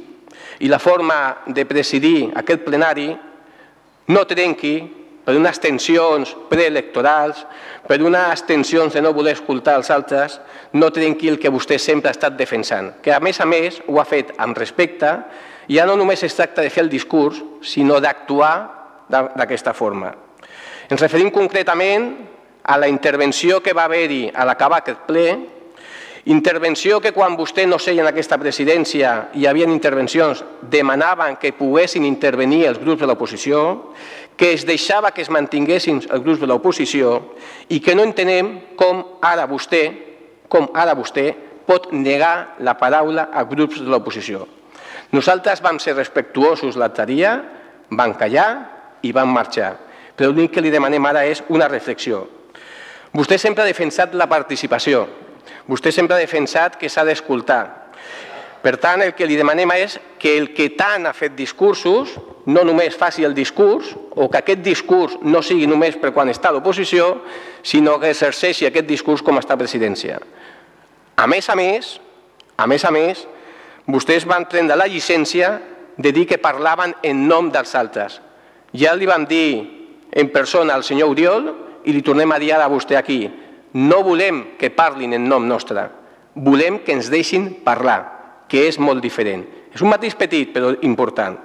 i la forma de presidir aquest plenari no trenqui per unes tensions preelectorals, per unes tensions de no voler escoltar els altres, no trenqui el que vostè sempre ha estat defensant, que a més a més ho ha fet amb respecte, ja no només es tracta de fer el discurs, sinó d'actuar d'aquesta forma. Ens referim concretament a la intervenció que va haver-hi a l'acabar aquest ple Intervenció que quan vostè no seia en aquesta presidència hi havia intervencions, demanaven que poguessin intervenir els grups de l'oposició, que es deixava que es mantinguessin els grups de l'oposició i que no entenem com ara vostè, com ara vostè pot negar la paraula a grups de l'oposició. Nosaltres vam ser respectuosos l'altre dia, vam callar i vam marxar. Però l'únic que li demanem ara és una reflexió. Vostè sempre ha defensat la participació, Vostè sempre ha defensat que s'ha d'escoltar. Per tant, el que li demanem és que el que tant ha fet discursos no només faci el discurs o que aquest discurs no sigui només per quan està a l'oposició, sinó que exerceixi aquest discurs com està a presidència. A més a més, a més a més, vostès van prendre la llicència de dir que parlaven en nom dels altres. Ja li vam dir en persona al senyor Oriol i li tornem a dir ara a vostè aquí. No volem que parlin en nom nostre, volem que ens deixin parlar, que és molt diferent. És un matís petit, però important.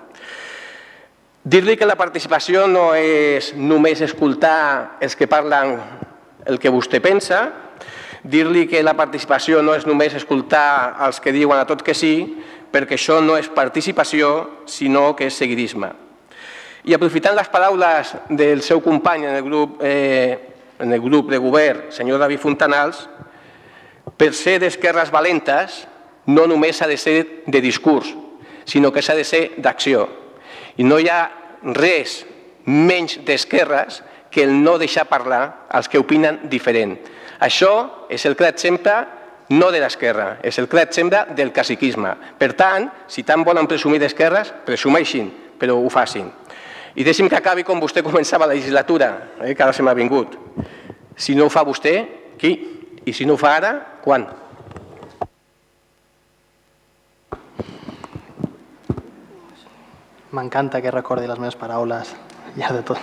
Dir-li que la participació no és només escoltar els que parlen el que vostè pensa, dir-li que la participació no és només escoltar els que diuen a tot que sí, perquè això no és participació, sinó que és seguidisme. I aprofitant les paraules del seu company en el grup eh, en el grup de govern, senyor David Fontanals, per ser d'esquerres valentes no només s'ha de ser de discurs, sinó que s'ha de ser d'acció. I no hi ha res menys d'esquerres que el no deixar parlar als que opinen diferent. Això és el clar exemple no de l'esquerra, és el clar exemple del caciquisme. Per tant, si tant volen presumir d'esquerres, presumeixin, però ho facin. I deixi'm que acabi com vostè començava la legislatura, eh, que ara se m'ha vingut. Si no ho fa vostè, qui? I si no ho fa ara, quan? M'encanta que recordi les meves paraules ja de tot,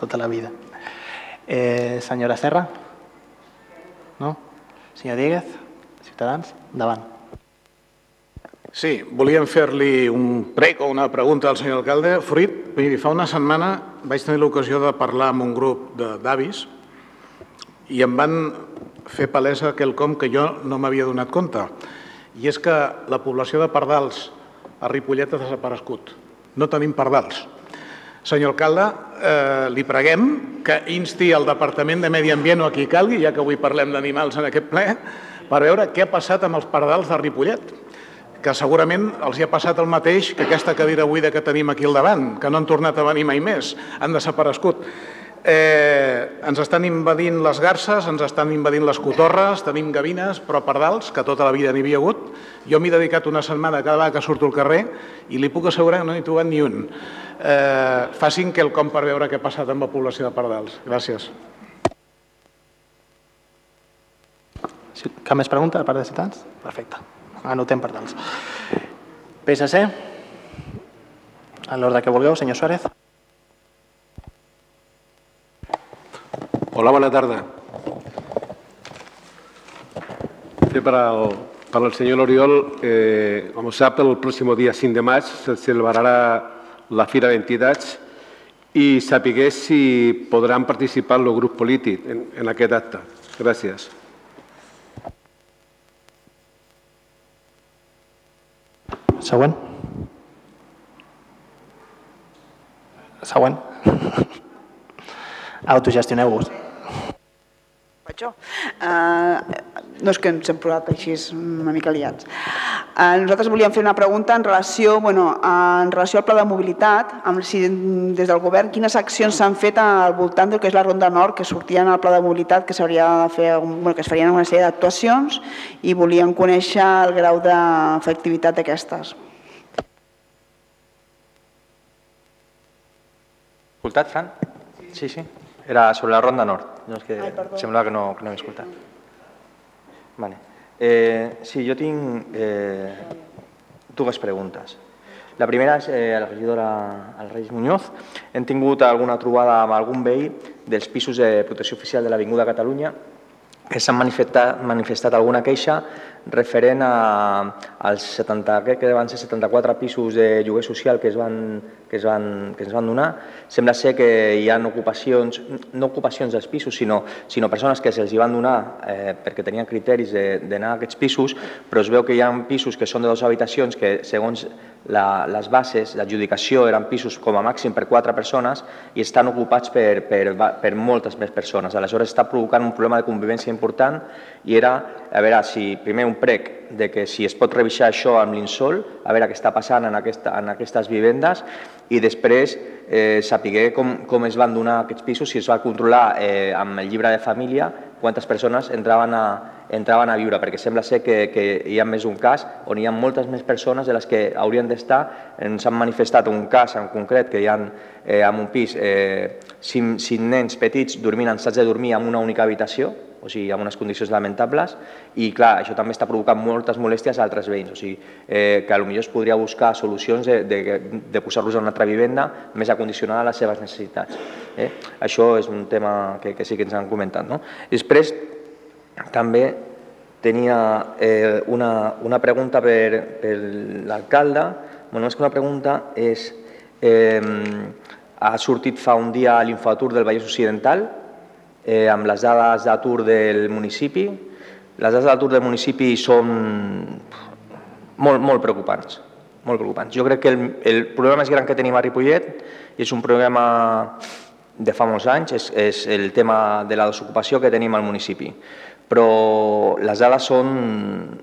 tota la vida. Eh, senyora Serra? No? Senyor Díguez? Ciutadans? Endavant. Sí, volíem fer-li un prec o una pregunta al senyor alcalde. Fruit, fa una setmana vaig tenir l'ocasió de parlar amb un grup d'avis i em van fer palesa quelcom que jo no m'havia donat compte. I és que la població de pardals a Ripollet ha desaparegut. No tenim pardals. Senyor alcalde, eh, li preguem que insti el Departament de Medi Ambient o a qui calgui, ja que avui parlem d'animals en aquest ple, per veure què ha passat amb els pardals de Ripollet que segurament els hi ha passat el mateix que aquesta cadira buida que tenim aquí al davant, que no han tornat a venir mai més, han desaparegut. Eh, ens estan invadint les garces, ens estan invadint les cotorres, tenim gavines, però pardals, que tota la vida n'hi havia hagut. Jo m'he dedicat una setmana cada vegada que surto al carrer i li puc assegurar que no n'he trobat ni un. Eh, facin que el com per veure què ha passat amb la població de pardals. Gràcies. Cap més pregunta a part de ciutadans? Perfecte anotem per tals. PSC, a l'ordre que vulgueu, senyor Suárez. Hola, bona tarda. Sí, per al, per al senyor Oriol, eh, com sap, el pròxim dia 5 de maig se celebrarà la Fira d'Entitats i sapigués si podran participar el grup polític en, en aquest acte. Gràcies. Següent. Següent. Autogestioneu-vos. Vaig jo. Uh, no és que ens hem posat així una mica liats. Uh, nosaltres volíem fer una pregunta en relació, bueno, uh, en relació al pla de mobilitat, amb si des del govern quines accions s'han fet al voltant del que és la Ronda Nord, que sortien al pla de mobilitat, que s'hauria de fer, bueno, que es farien una sèrie d'actuacions i volíem conèixer el grau d'efectivitat d'aquestes. Escoltat, Fran? Sí, sí. Era sobre la Ronda Nord. No, és que Ai, sembla que no, que no he escoltat. Vale. Eh, sí, jo tinc eh, dues preguntes. La primera és eh, a la regidora al Reis Muñoz. Hem tingut alguna trobada amb algun veí dels pisos de protecció oficial de l'Avinguda Catalunya que s'han manifestat, manifestat alguna queixa referent a, als 70, crec que van ser 74 pisos de lloguer social que es van, que es van, que es van donar. Sembla ser que hi ha ocupacions, no ocupacions dels pisos, sinó, sinó persones que se'ls van donar eh, perquè tenien criteris d'anar a aquests pisos, però es veu que hi ha pisos que són de dues habitacions que, segons la, les bases, l'adjudicació eren pisos com a màxim per quatre persones i estan ocupats per, per, per moltes més persones. Aleshores està provocant un problema de convivència important i era, a veure, si primer un prec de que si es pot revisar això amb l'Insol, a veure què està passant en, aquesta, en aquestes vivendes i després eh, saber com, com es van donar aquests pisos, si es va controlar eh, amb el llibre de família quantes persones entraven a, entraven a viure, perquè sembla ser que, que hi ha més un cas on hi ha moltes més persones de les que haurien d'estar. Ens han manifestat un cas en concret que hi ha eh, en un pis eh, cinc, cinc nens petits dormint en sats de dormir en una única habitació, o sigui, amb unes condicions lamentables, i clar, això també està provocant moltes molèsties a altres veïns, o sigui, eh, que potser es podria buscar solucions de, de, de posar-los en una altra vivenda més acondicionada a les seves necessitats. Eh? Això és un tema que, que sí que ens han comentat. No? Després, també tenia eh, una, una pregunta per, per l'alcalde, bueno, més que una pregunta és, eh, ha sortit fa un dia a l'Infoatur del Vallès Occidental, eh, amb les dades d'atur del municipi. Les dades d'atur del municipi són molt, molt preocupants. Molt preocupants. Jo crec que el, el problema més gran que tenim a Ripollet és un problema de fa molts anys, és, és el tema de la desocupació que tenim al municipi. Però les dades són,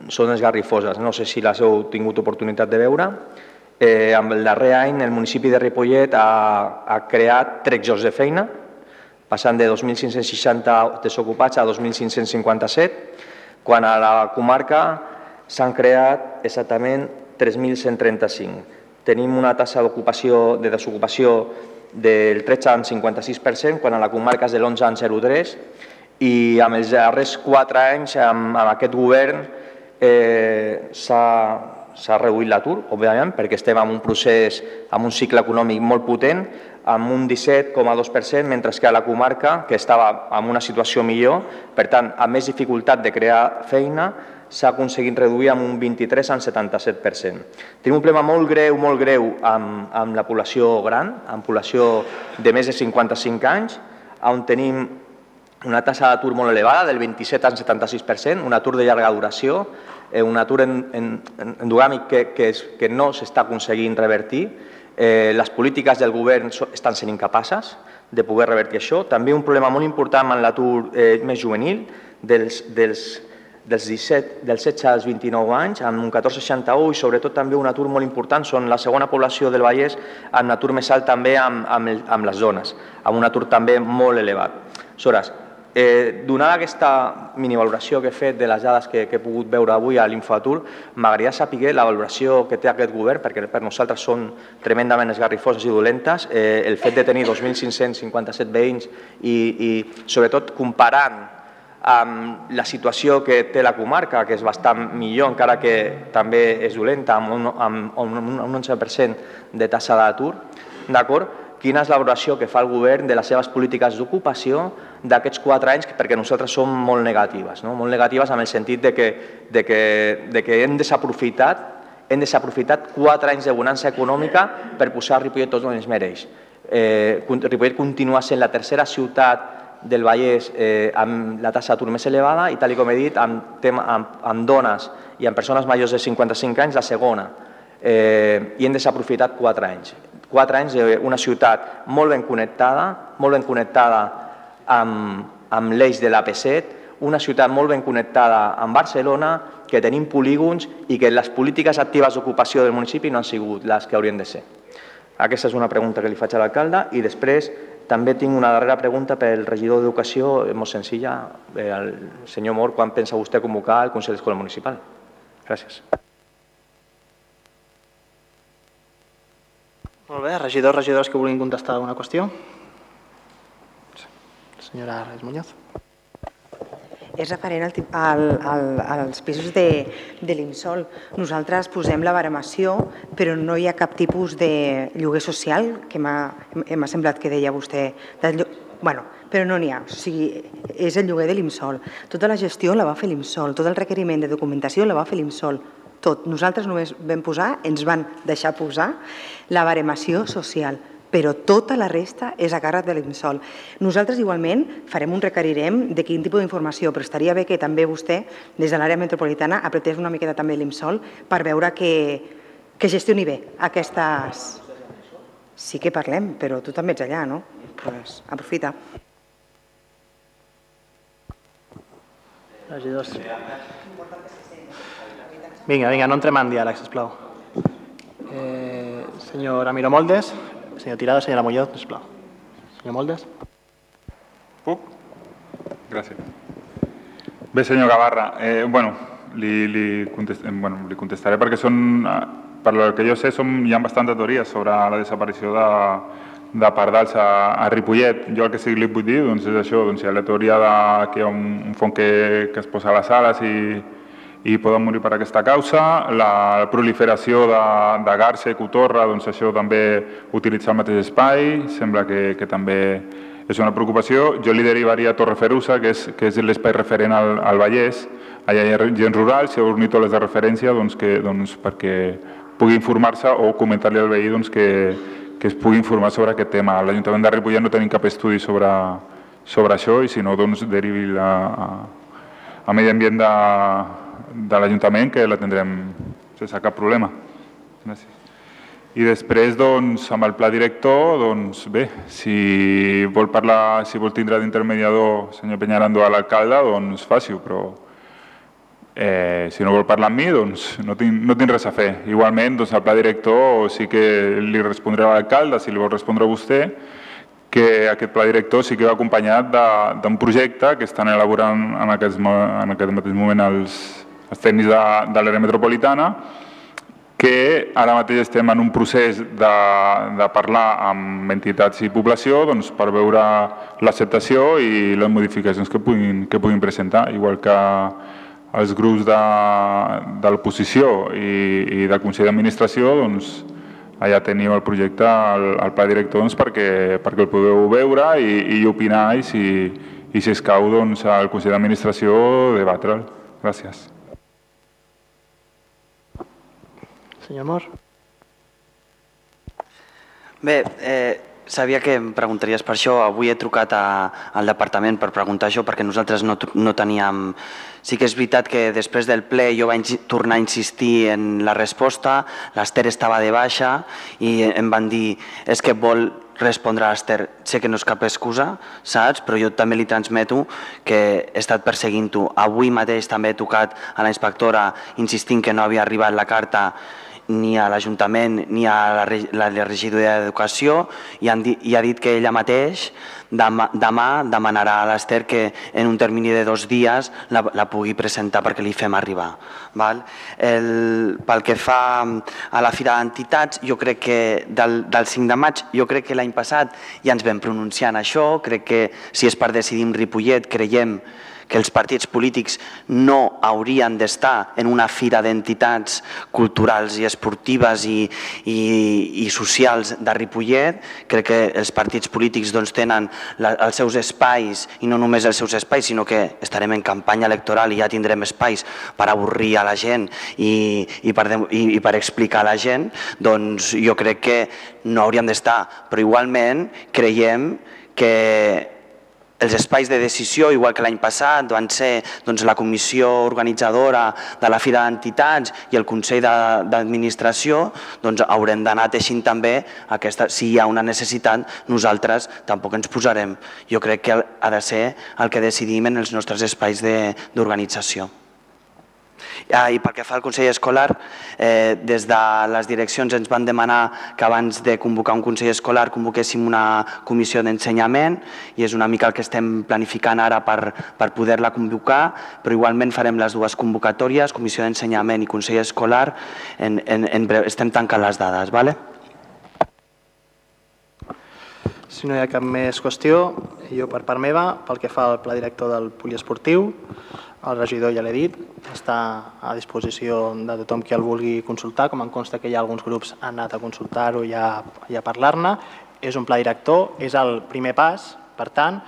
són esgarrifoses. No sé si les heu tingut oportunitat de veure. Eh, amb el darrer any el municipi de Ripollet ha, ha creat tres jocs de feina, passant de 2.560 desocupats a 2.557, quan a la comarca s'han creat exactament 3.135. Tenim una tassa d'ocupació de desocupació del 13,56%, quan a la comarca és de l'11,03%, i amb els darrers quatre anys, amb, amb aquest govern, eh, s'ha reduït l'atur, òbviament, perquè estem en un procés, en un cicle econòmic molt potent, amb un 17,2%, mentre que a la comarca, que estava en una situació millor, per tant, amb més dificultat de crear feina, s'ha aconseguit reduir amb un 23 en 77%. Tenim un problema molt greu, molt greu amb, amb la població gran, amb població de més de 55 anys, on tenim una tassa d'atur molt elevada, del 27 al 76%, un atur de llarga duració, eh, un atur en, en, endogàmic que, que, és, que no s'està aconseguint revertir, Eh, les polítiques del govern estan sent incapaces de poder revertir això. També un problema molt important amb l'atur eh, més juvenil, dels, dels, dels, 17, dels 16 als 29 anys, amb un 14,61 i sobretot també un atur molt important, són la segona població del Vallès amb atur més alt també amb, amb, amb les dones, amb un atur també molt elevat. Aleshores, Eh, donada aquesta minivaloració que he fet de les dades que, que he pogut veure avui a l'Infoatur, m'agradaria saber la valoració que té aquest govern, perquè per nosaltres són tremendament esgarrifoses i dolentes, eh, el fet de tenir 2.557 veïns i, i sobretot comparant amb la situació que té la comarca, que és bastant millor, encara que també és dolenta, amb un, amb un 11% de tassa d'atur, d'acord? Quina és la valoració que fa el govern de les seves polítiques d'ocupació d'aquests quatre anys, perquè nosaltres som molt negatives, no? molt negatives en el sentit de que, de que, de que hem desaprofitat hem desaprofitat quatre anys de bonança econòmica per posar Ripollet tot on es mereix. Eh, Ripollet continua sent la tercera ciutat del Vallès eh, amb la tassa d'atur més elevada i, tal com he dit, amb, tema, amb, amb dones i amb persones majors de 55 anys, la segona. Eh, I hem desaprofitat quatre anys quatre anys d'una ciutat molt ben connectada, molt ben connectada amb, amb l'eix de l'AP7, una ciutat molt ben connectada amb Barcelona, que tenim polígons i que les polítiques actives d'ocupació del municipi no han sigut les que haurien de ser. Aquesta és una pregunta que li faig a l'alcalde i després també tinc una darrera pregunta pel regidor d'Educació, molt senzilla, eh, el senyor Mor, quan pensa vostè convocar el Consell d'Escola Municipal? Gràcies. Molt bé, regidors, regidors que vulguin contestar alguna qüestió. Senyora Reis Muñoz. És referent al, al, al, als pisos de, de l'Insol. Nosaltres posem la baremació, però no hi ha cap tipus de lloguer social, que m'ha semblat que deia vostè. De, bueno, però no n'hi ha. O sigui, és el lloguer de l'IMSOL. Tota la gestió la va fer l'IMSOL, tot el requeriment de documentació la va fer l'IMSOL. Tot. Nosaltres només vam posar, ens van deixar posar, la baremació social però tota la resta és a càrrec de l'IMSOL. Nosaltres igualment farem un requerirem de quin tipus d'informació, però estaria bé que també vostè, des de l'àrea metropolitana, apretés una miqueta també l'IMSOL per veure que, que gestioni bé aquestes... Sí que parlem, però tu també ets allà, no? Pues, aprofita. Regidors. Vinga, vinga, no entrem en diàleg, sisplau. Eh, senyor Ramiro Moldes, senyor Tirado, senyora Muñoz, sisplau. Senyor Moldes. Puc? Gràcies. Bé, senyor Gavarra, eh, bueno, li, li, contest, eh, bueno, li contestaré perquè són, eh, per el que jo sé, són, hi ha bastanta teories sobre la desaparició de, de pardals a, a Ripollet. Jo el que sí que li vull dir doncs, és això, doncs, hi ha la teoria de, que hi ha un, un fong que, que es posa a les ales i, i poden morir per aquesta causa. La proliferació de, de garça i cotorra, doncs això també utilitza el mateix espai, sembla que, que també és una preocupació. Jo li derivaria a Torreferusa, que és, que és l'espai referent al, al Vallès, allà hi ha gent rural, si ha ornitoles de referència, doncs, que, doncs, perquè pugui informar-se o comentar-li al veí doncs, que, que es pugui informar sobre aquest tema. L'Ajuntament de Ripollet no tenim cap estudi sobre, sobre això i si no, doncs derivi a, a, a Medi Ambient de, de l'Ajuntament que l'atendrem sense cap problema. Gràcies. I després, doncs, amb el pla director, doncs bé, si vol parlar, si vol tindre d'intermediador senyor Peñarando a l'alcalde, doncs faci-ho, però eh, si no vol parlar amb mi, doncs no tinc, no tinc res a fer. Igualment, doncs, el pla director sí que li respondré a l'alcalde, si li vol respondre a vostè, que aquest pla director sí que va acompanyat d'un projecte que estan elaborant en aquest, en aquest mateix moment els, els tècnics de, de l'àrea metropolitana, que ara mateix estem en un procés de, de parlar amb entitats i població doncs, per veure l'acceptació i les modificacions que puguin, que puguin presentar, igual que els grups de, de l'oposició i, i del Consell d'Administració, doncs, allà teniu el projecte, el, el pla director, doncs, perquè, perquè el podeu veure i, i opinar i si, i si escau doncs, al Consell d'Administració debatre'l. Gràcies. Senyor Mor. Bé, eh, sabia que em preguntaries per això. Avui he trucat a, al departament per preguntar això perquè nosaltres no, no teníem... Sí que és veritat que després del ple jo vaig tornar a insistir en la resposta, l'Ester estava de baixa i em van dir és que vol respondre a l'Ester, sé que no és cap excusa, saps? Però jo també li transmeto que he estat perseguint-ho. Avui mateix també he tocat a la inspectora insistint que no havia arribat la carta ni a l'Ajuntament ni a la, la regidoria d'Educació i, han i ha dit que ella mateix demà, demà demanarà a l'Ester que en un termini de dos dies la, la pugui presentar perquè li fem arribar. Val? El, pel que fa a la Fira d'Entitats, jo crec que del, del 5 de maig, jo crec que l'any passat ja ens vam pronunciar en això, crec que si és per decidir en Ripollet, creiem que els partits polítics no haurien d'estar en una fira d'entitats culturals i esportives i, i, i socials de Ripollet. Crec que els partits polítics doncs, tenen la, els seus espais, i no només els seus espais, sinó que estarem en campanya electoral i ja tindrem espais per avorrir a la gent i, i, per, i, i per explicar a la gent, doncs jo crec que no hauríem d'estar. Però igualment creiem que els espais de decisió, igual que l'any passat, van ser doncs, la comissió organitzadora de la Fira d'Entitats i el Consell d'Administració, doncs haurem d'anar teixint també aquesta, si hi ha una necessitat, nosaltres tampoc ens posarem. Jo crec que ha de ser el que decidim en els nostres espais d'organització. Ah, I pel que fa al Consell Escolar, eh, des de les direccions ens van demanar que abans de convocar un Consell Escolar convoquéssim una comissió d'ensenyament i és una mica el que estem planificant ara per, per poder-la convocar, però igualment farem les dues convocatòries, Comissió d'Ensenyament i Consell Escolar, en, en, en breu, estem tancant les dades. Vale? Si no hi ha cap més qüestió, jo per part meva, pel que fa al pla director del poliesportiu, el regidor ja l'he dit, està a disposició de tothom qui el vulgui consultar, com em consta que hi ha alguns grups han anat a consultar-ho i a, a parlar-ne. És un pla director, és el primer pas, per tant,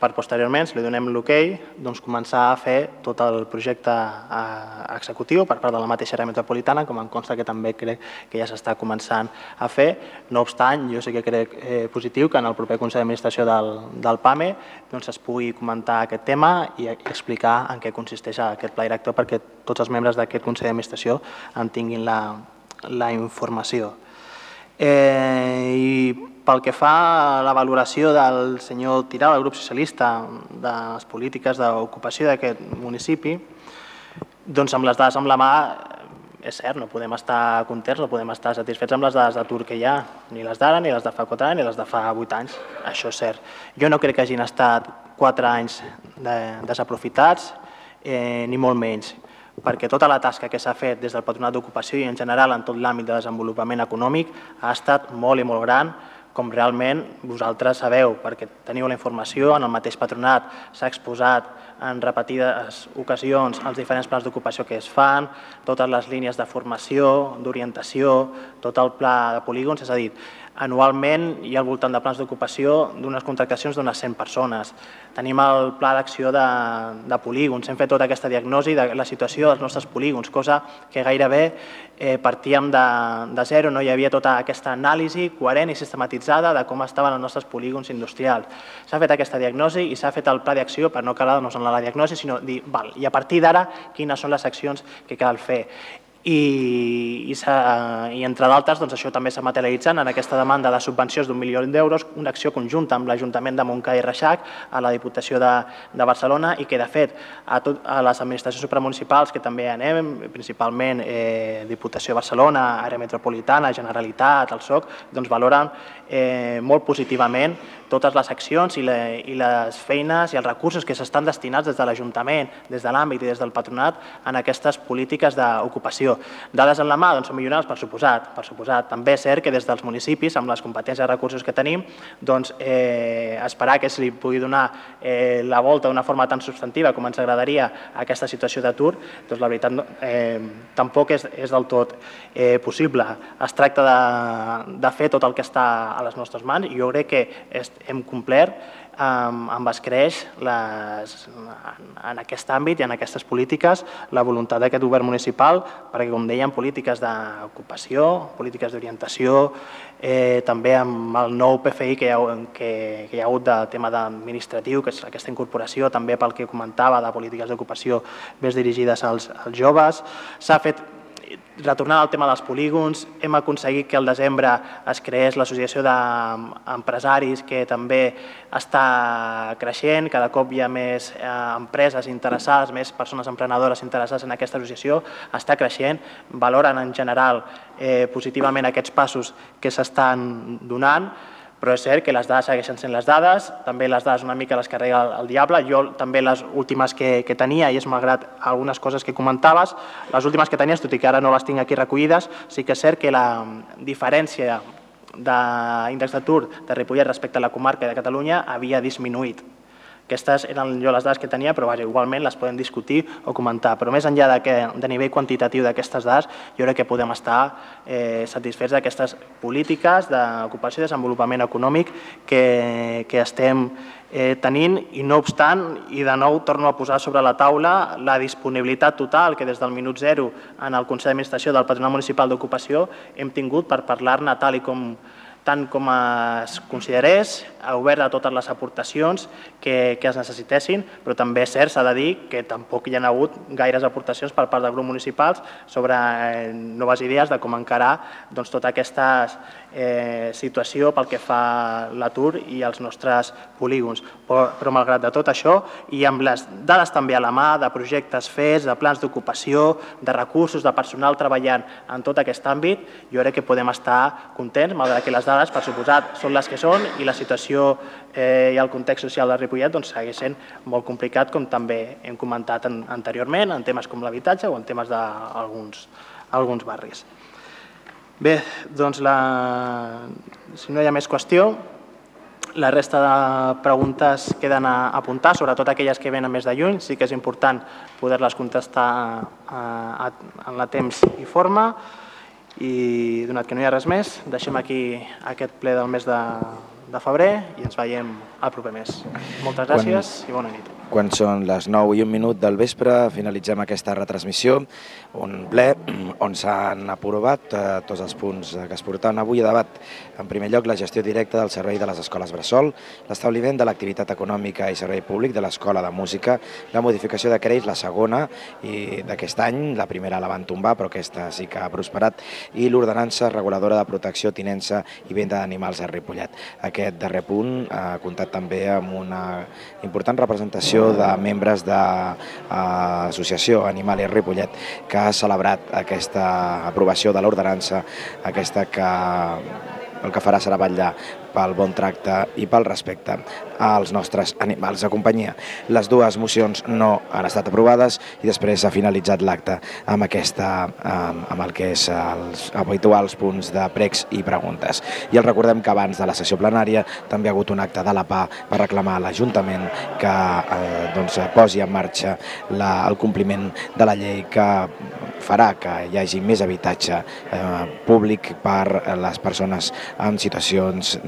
per posteriorment, si li donem l'hoquei, doncs començar a fer tot el projecte eh, executiu per part de la mateixa àrea metropolitana, com em consta que també crec que ja s'està començant a fer. No obstant, jo sí que crec eh, positiu que en el proper Consell d'Administració del, del PAME doncs, es pugui comentar aquest tema i explicar en què consisteix aquest pla director perquè tots els membres d'aquest Consell d'Administració en tinguin la, la informació. Eh, I pel que fa a la valoració del senyor Tirau, del grup socialista, de les polítiques d'ocupació d'aquest municipi, doncs amb les dades amb la mà, és cert, no podem estar contents, no podem estar satisfets amb les dades d'atur que hi ha, ni les d'ara, ni les de fa 4 anys, ni les de fa 8 anys. Això és cert. Jo no crec que hagin estat 4 anys de, desaprofitats, eh, ni molt menys perquè tota la tasca que s'ha fet des del Patronat d'Ocupació i en general en tot l'àmbit de desenvolupament econòmic ha estat molt i molt gran, com realment vosaltres sabeu, perquè teniu la informació, en el mateix patronat s'ha exposat en repetides ocasions els diferents plans d'ocupació que es fan, totes les línies de formació, d'orientació, tot el pla de polígons, és a dir, anualment hi ha al voltant de plans d'ocupació d'unes contractacions d'unes 100 persones. Tenim el pla d'acció de, de polígons, hem fet tota aquesta diagnosi de la situació dels nostres polígons, cosa que gairebé eh, partíem de, de zero, no hi havia tota aquesta anàlisi coherent i sistematitzada de com estaven els nostres polígons industrials. S'ha fet aquesta diagnosi i s'ha fet el pla d'acció per no quedar-nos en la diagnosi, sinó dir, val, i a partir d'ara, quines són les accions que cal fer i, i, i entre d'altres doncs, això també s'ha materialitzat en aquesta demanda de subvencions d'un milió d'euros, una acció conjunta amb l'Ajuntament de Montcà i Reixac, a la Diputació de, de Barcelona i que de fet a, tot, a les administracions supramunicipals que també anem, principalment eh, Diputació de Barcelona, Àrea Metropolitana, Generalitat, el SOC, doncs valoren eh, molt positivament totes les accions i, la, i les feines i els recursos que s'estan destinats des de l'Ajuntament, des de l'àmbit i des del patronat en aquestes polítiques d'ocupació. Dades en la mà doncs, són millonables, per suposat, per suposat. També és cert que des dels municipis, amb les competències i recursos que tenim, doncs, eh, esperar que se li pugui donar eh, la volta d'una forma tan substantiva com ens agradaria a aquesta situació d'atur, doncs la veritat eh, tampoc és, és del tot eh, possible. Es tracta de, de fer tot el que està a les nostres mans i jo crec que hem complert amb, amb escreix les, en aquest àmbit i en aquestes polítiques la voluntat d'aquest govern municipal perquè, com dèiem, polítiques d'ocupació, polítiques d'orientació, eh, també amb el nou PFI que hi ha, que, que hi ha hagut del tema administratiu, que és aquesta incorporació també pel que comentava de polítiques d'ocupació més dirigides als, als joves. S'ha fet retornant al tema dels polígons, hem aconseguit que al desembre es creés l'associació d'empresaris que també està creixent, cada cop hi ha més eh, empreses interessades, més persones emprenedores interessades en aquesta associació, està creixent, valoren en general eh, positivament aquests passos que s'estan donant, però és cert que les dades segueixen sent les dades, també les dades una mica les carrega el, el diable, jo també les últimes que, que tenia, i és malgrat algunes coses que comentaves, les últimes que tenies, tot i que ara no les tinc aquí recollides, sí que és cert que la diferència d'índex d'atur de Ripollet respecte a la comarca de Catalunya havia disminuït. Aquestes eren jo les dades que tenia, però vaja, igualment les podem discutir o comentar. Però més enllà de, que, de nivell quantitatiu d'aquestes dades, jo crec que podem estar eh, satisfets d'aquestes polítiques d'ocupació i desenvolupament econòmic que, que estem eh, tenint i no obstant, i de nou torno a posar sobre la taula la disponibilitat total que des del minut zero en el Consell d'Administració del Patronat Municipal d'Ocupació hem tingut per parlar-ne tal i com tant com es considerés, obert a totes les aportacions que, que es necessitessin, però també és cert, s'ha de dir que tampoc hi ha hagut gaires aportacions per part del grup municipals sobre eh, noves idees de com encarar doncs, tota aquesta eh, situació pel que fa l'atur i els nostres polígons. Però, però malgrat de tot això, i amb les dades també a la mà de projectes fets, de plans d'ocupació, de recursos, de personal treballant en tot aquest àmbit, jo crec que podem estar contents, malgrat que les dades, per suposat, són les que són i la situació eh, i el context social de Ripollet doncs, segueix sent molt complicat, com també hem comentat en, anteriorment, en temes com l'habitatge o en temes d'alguns alguns barris. Bé, doncs la... si no hi ha més qüestió, la resta de preguntes queden a apuntar, sobretot aquelles que venen més de lluny. Sí que és important poder-les contestar a, en la temps i forma. I donat que no hi ha res més, deixem aquí aquest ple del mes de, de febrer i ens veiem al proper mes. Moltes gràcies i bona nit. Quan són les 9 i un minut del vespre, finalitzem aquesta retransmissió, un ple on s'han aprovat eh, tots els punts que es portaven avui a debat. En primer lloc, la gestió directa del servei de les escoles Bressol, l'establiment de l'activitat econòmica i servei públic de l'Escola de Música, la modificació de crèdits, la segona i d'aquest any, la primera la van tombar, però aquesta sí que ha prosperat, i l'ordenança reguladora de protecció, tinença i venda d'animals a Ripollet. Aquest darrer punt ha comptat també amb una important representació de membres de l'Associació Animal i Ripollet que ha celebrat aquesta aprovació de l'ordenança, aquesta que el que farà serà vetllar pel bon tracte i pel respecte als nostres animals de companyia. Les dues mocions no han estat aprovades i després s'ha finalitzat l'acte amb, aquesta, amb el que és els habituals punts de pregs i preguntes. I el recordem que abans de la sessió plenària també ha hagut un acte de la PA per reclamar a l'Ajuntament que eh, doncs, posi en marxa la, el compliment de la llei que farà que hi hagi més habitatge eh, públic per les persones en situacions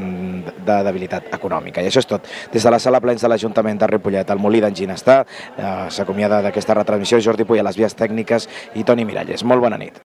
de debilitat econòmica. I això és tot. Des de la sala plens de l'Ajuntament de Ripollet, el Molí d'en Ginestà, eh, s'acomiada d'aquesta retransmissió Jordi Puy a les vies tècniques i Toni Miralles. Molt bona nit.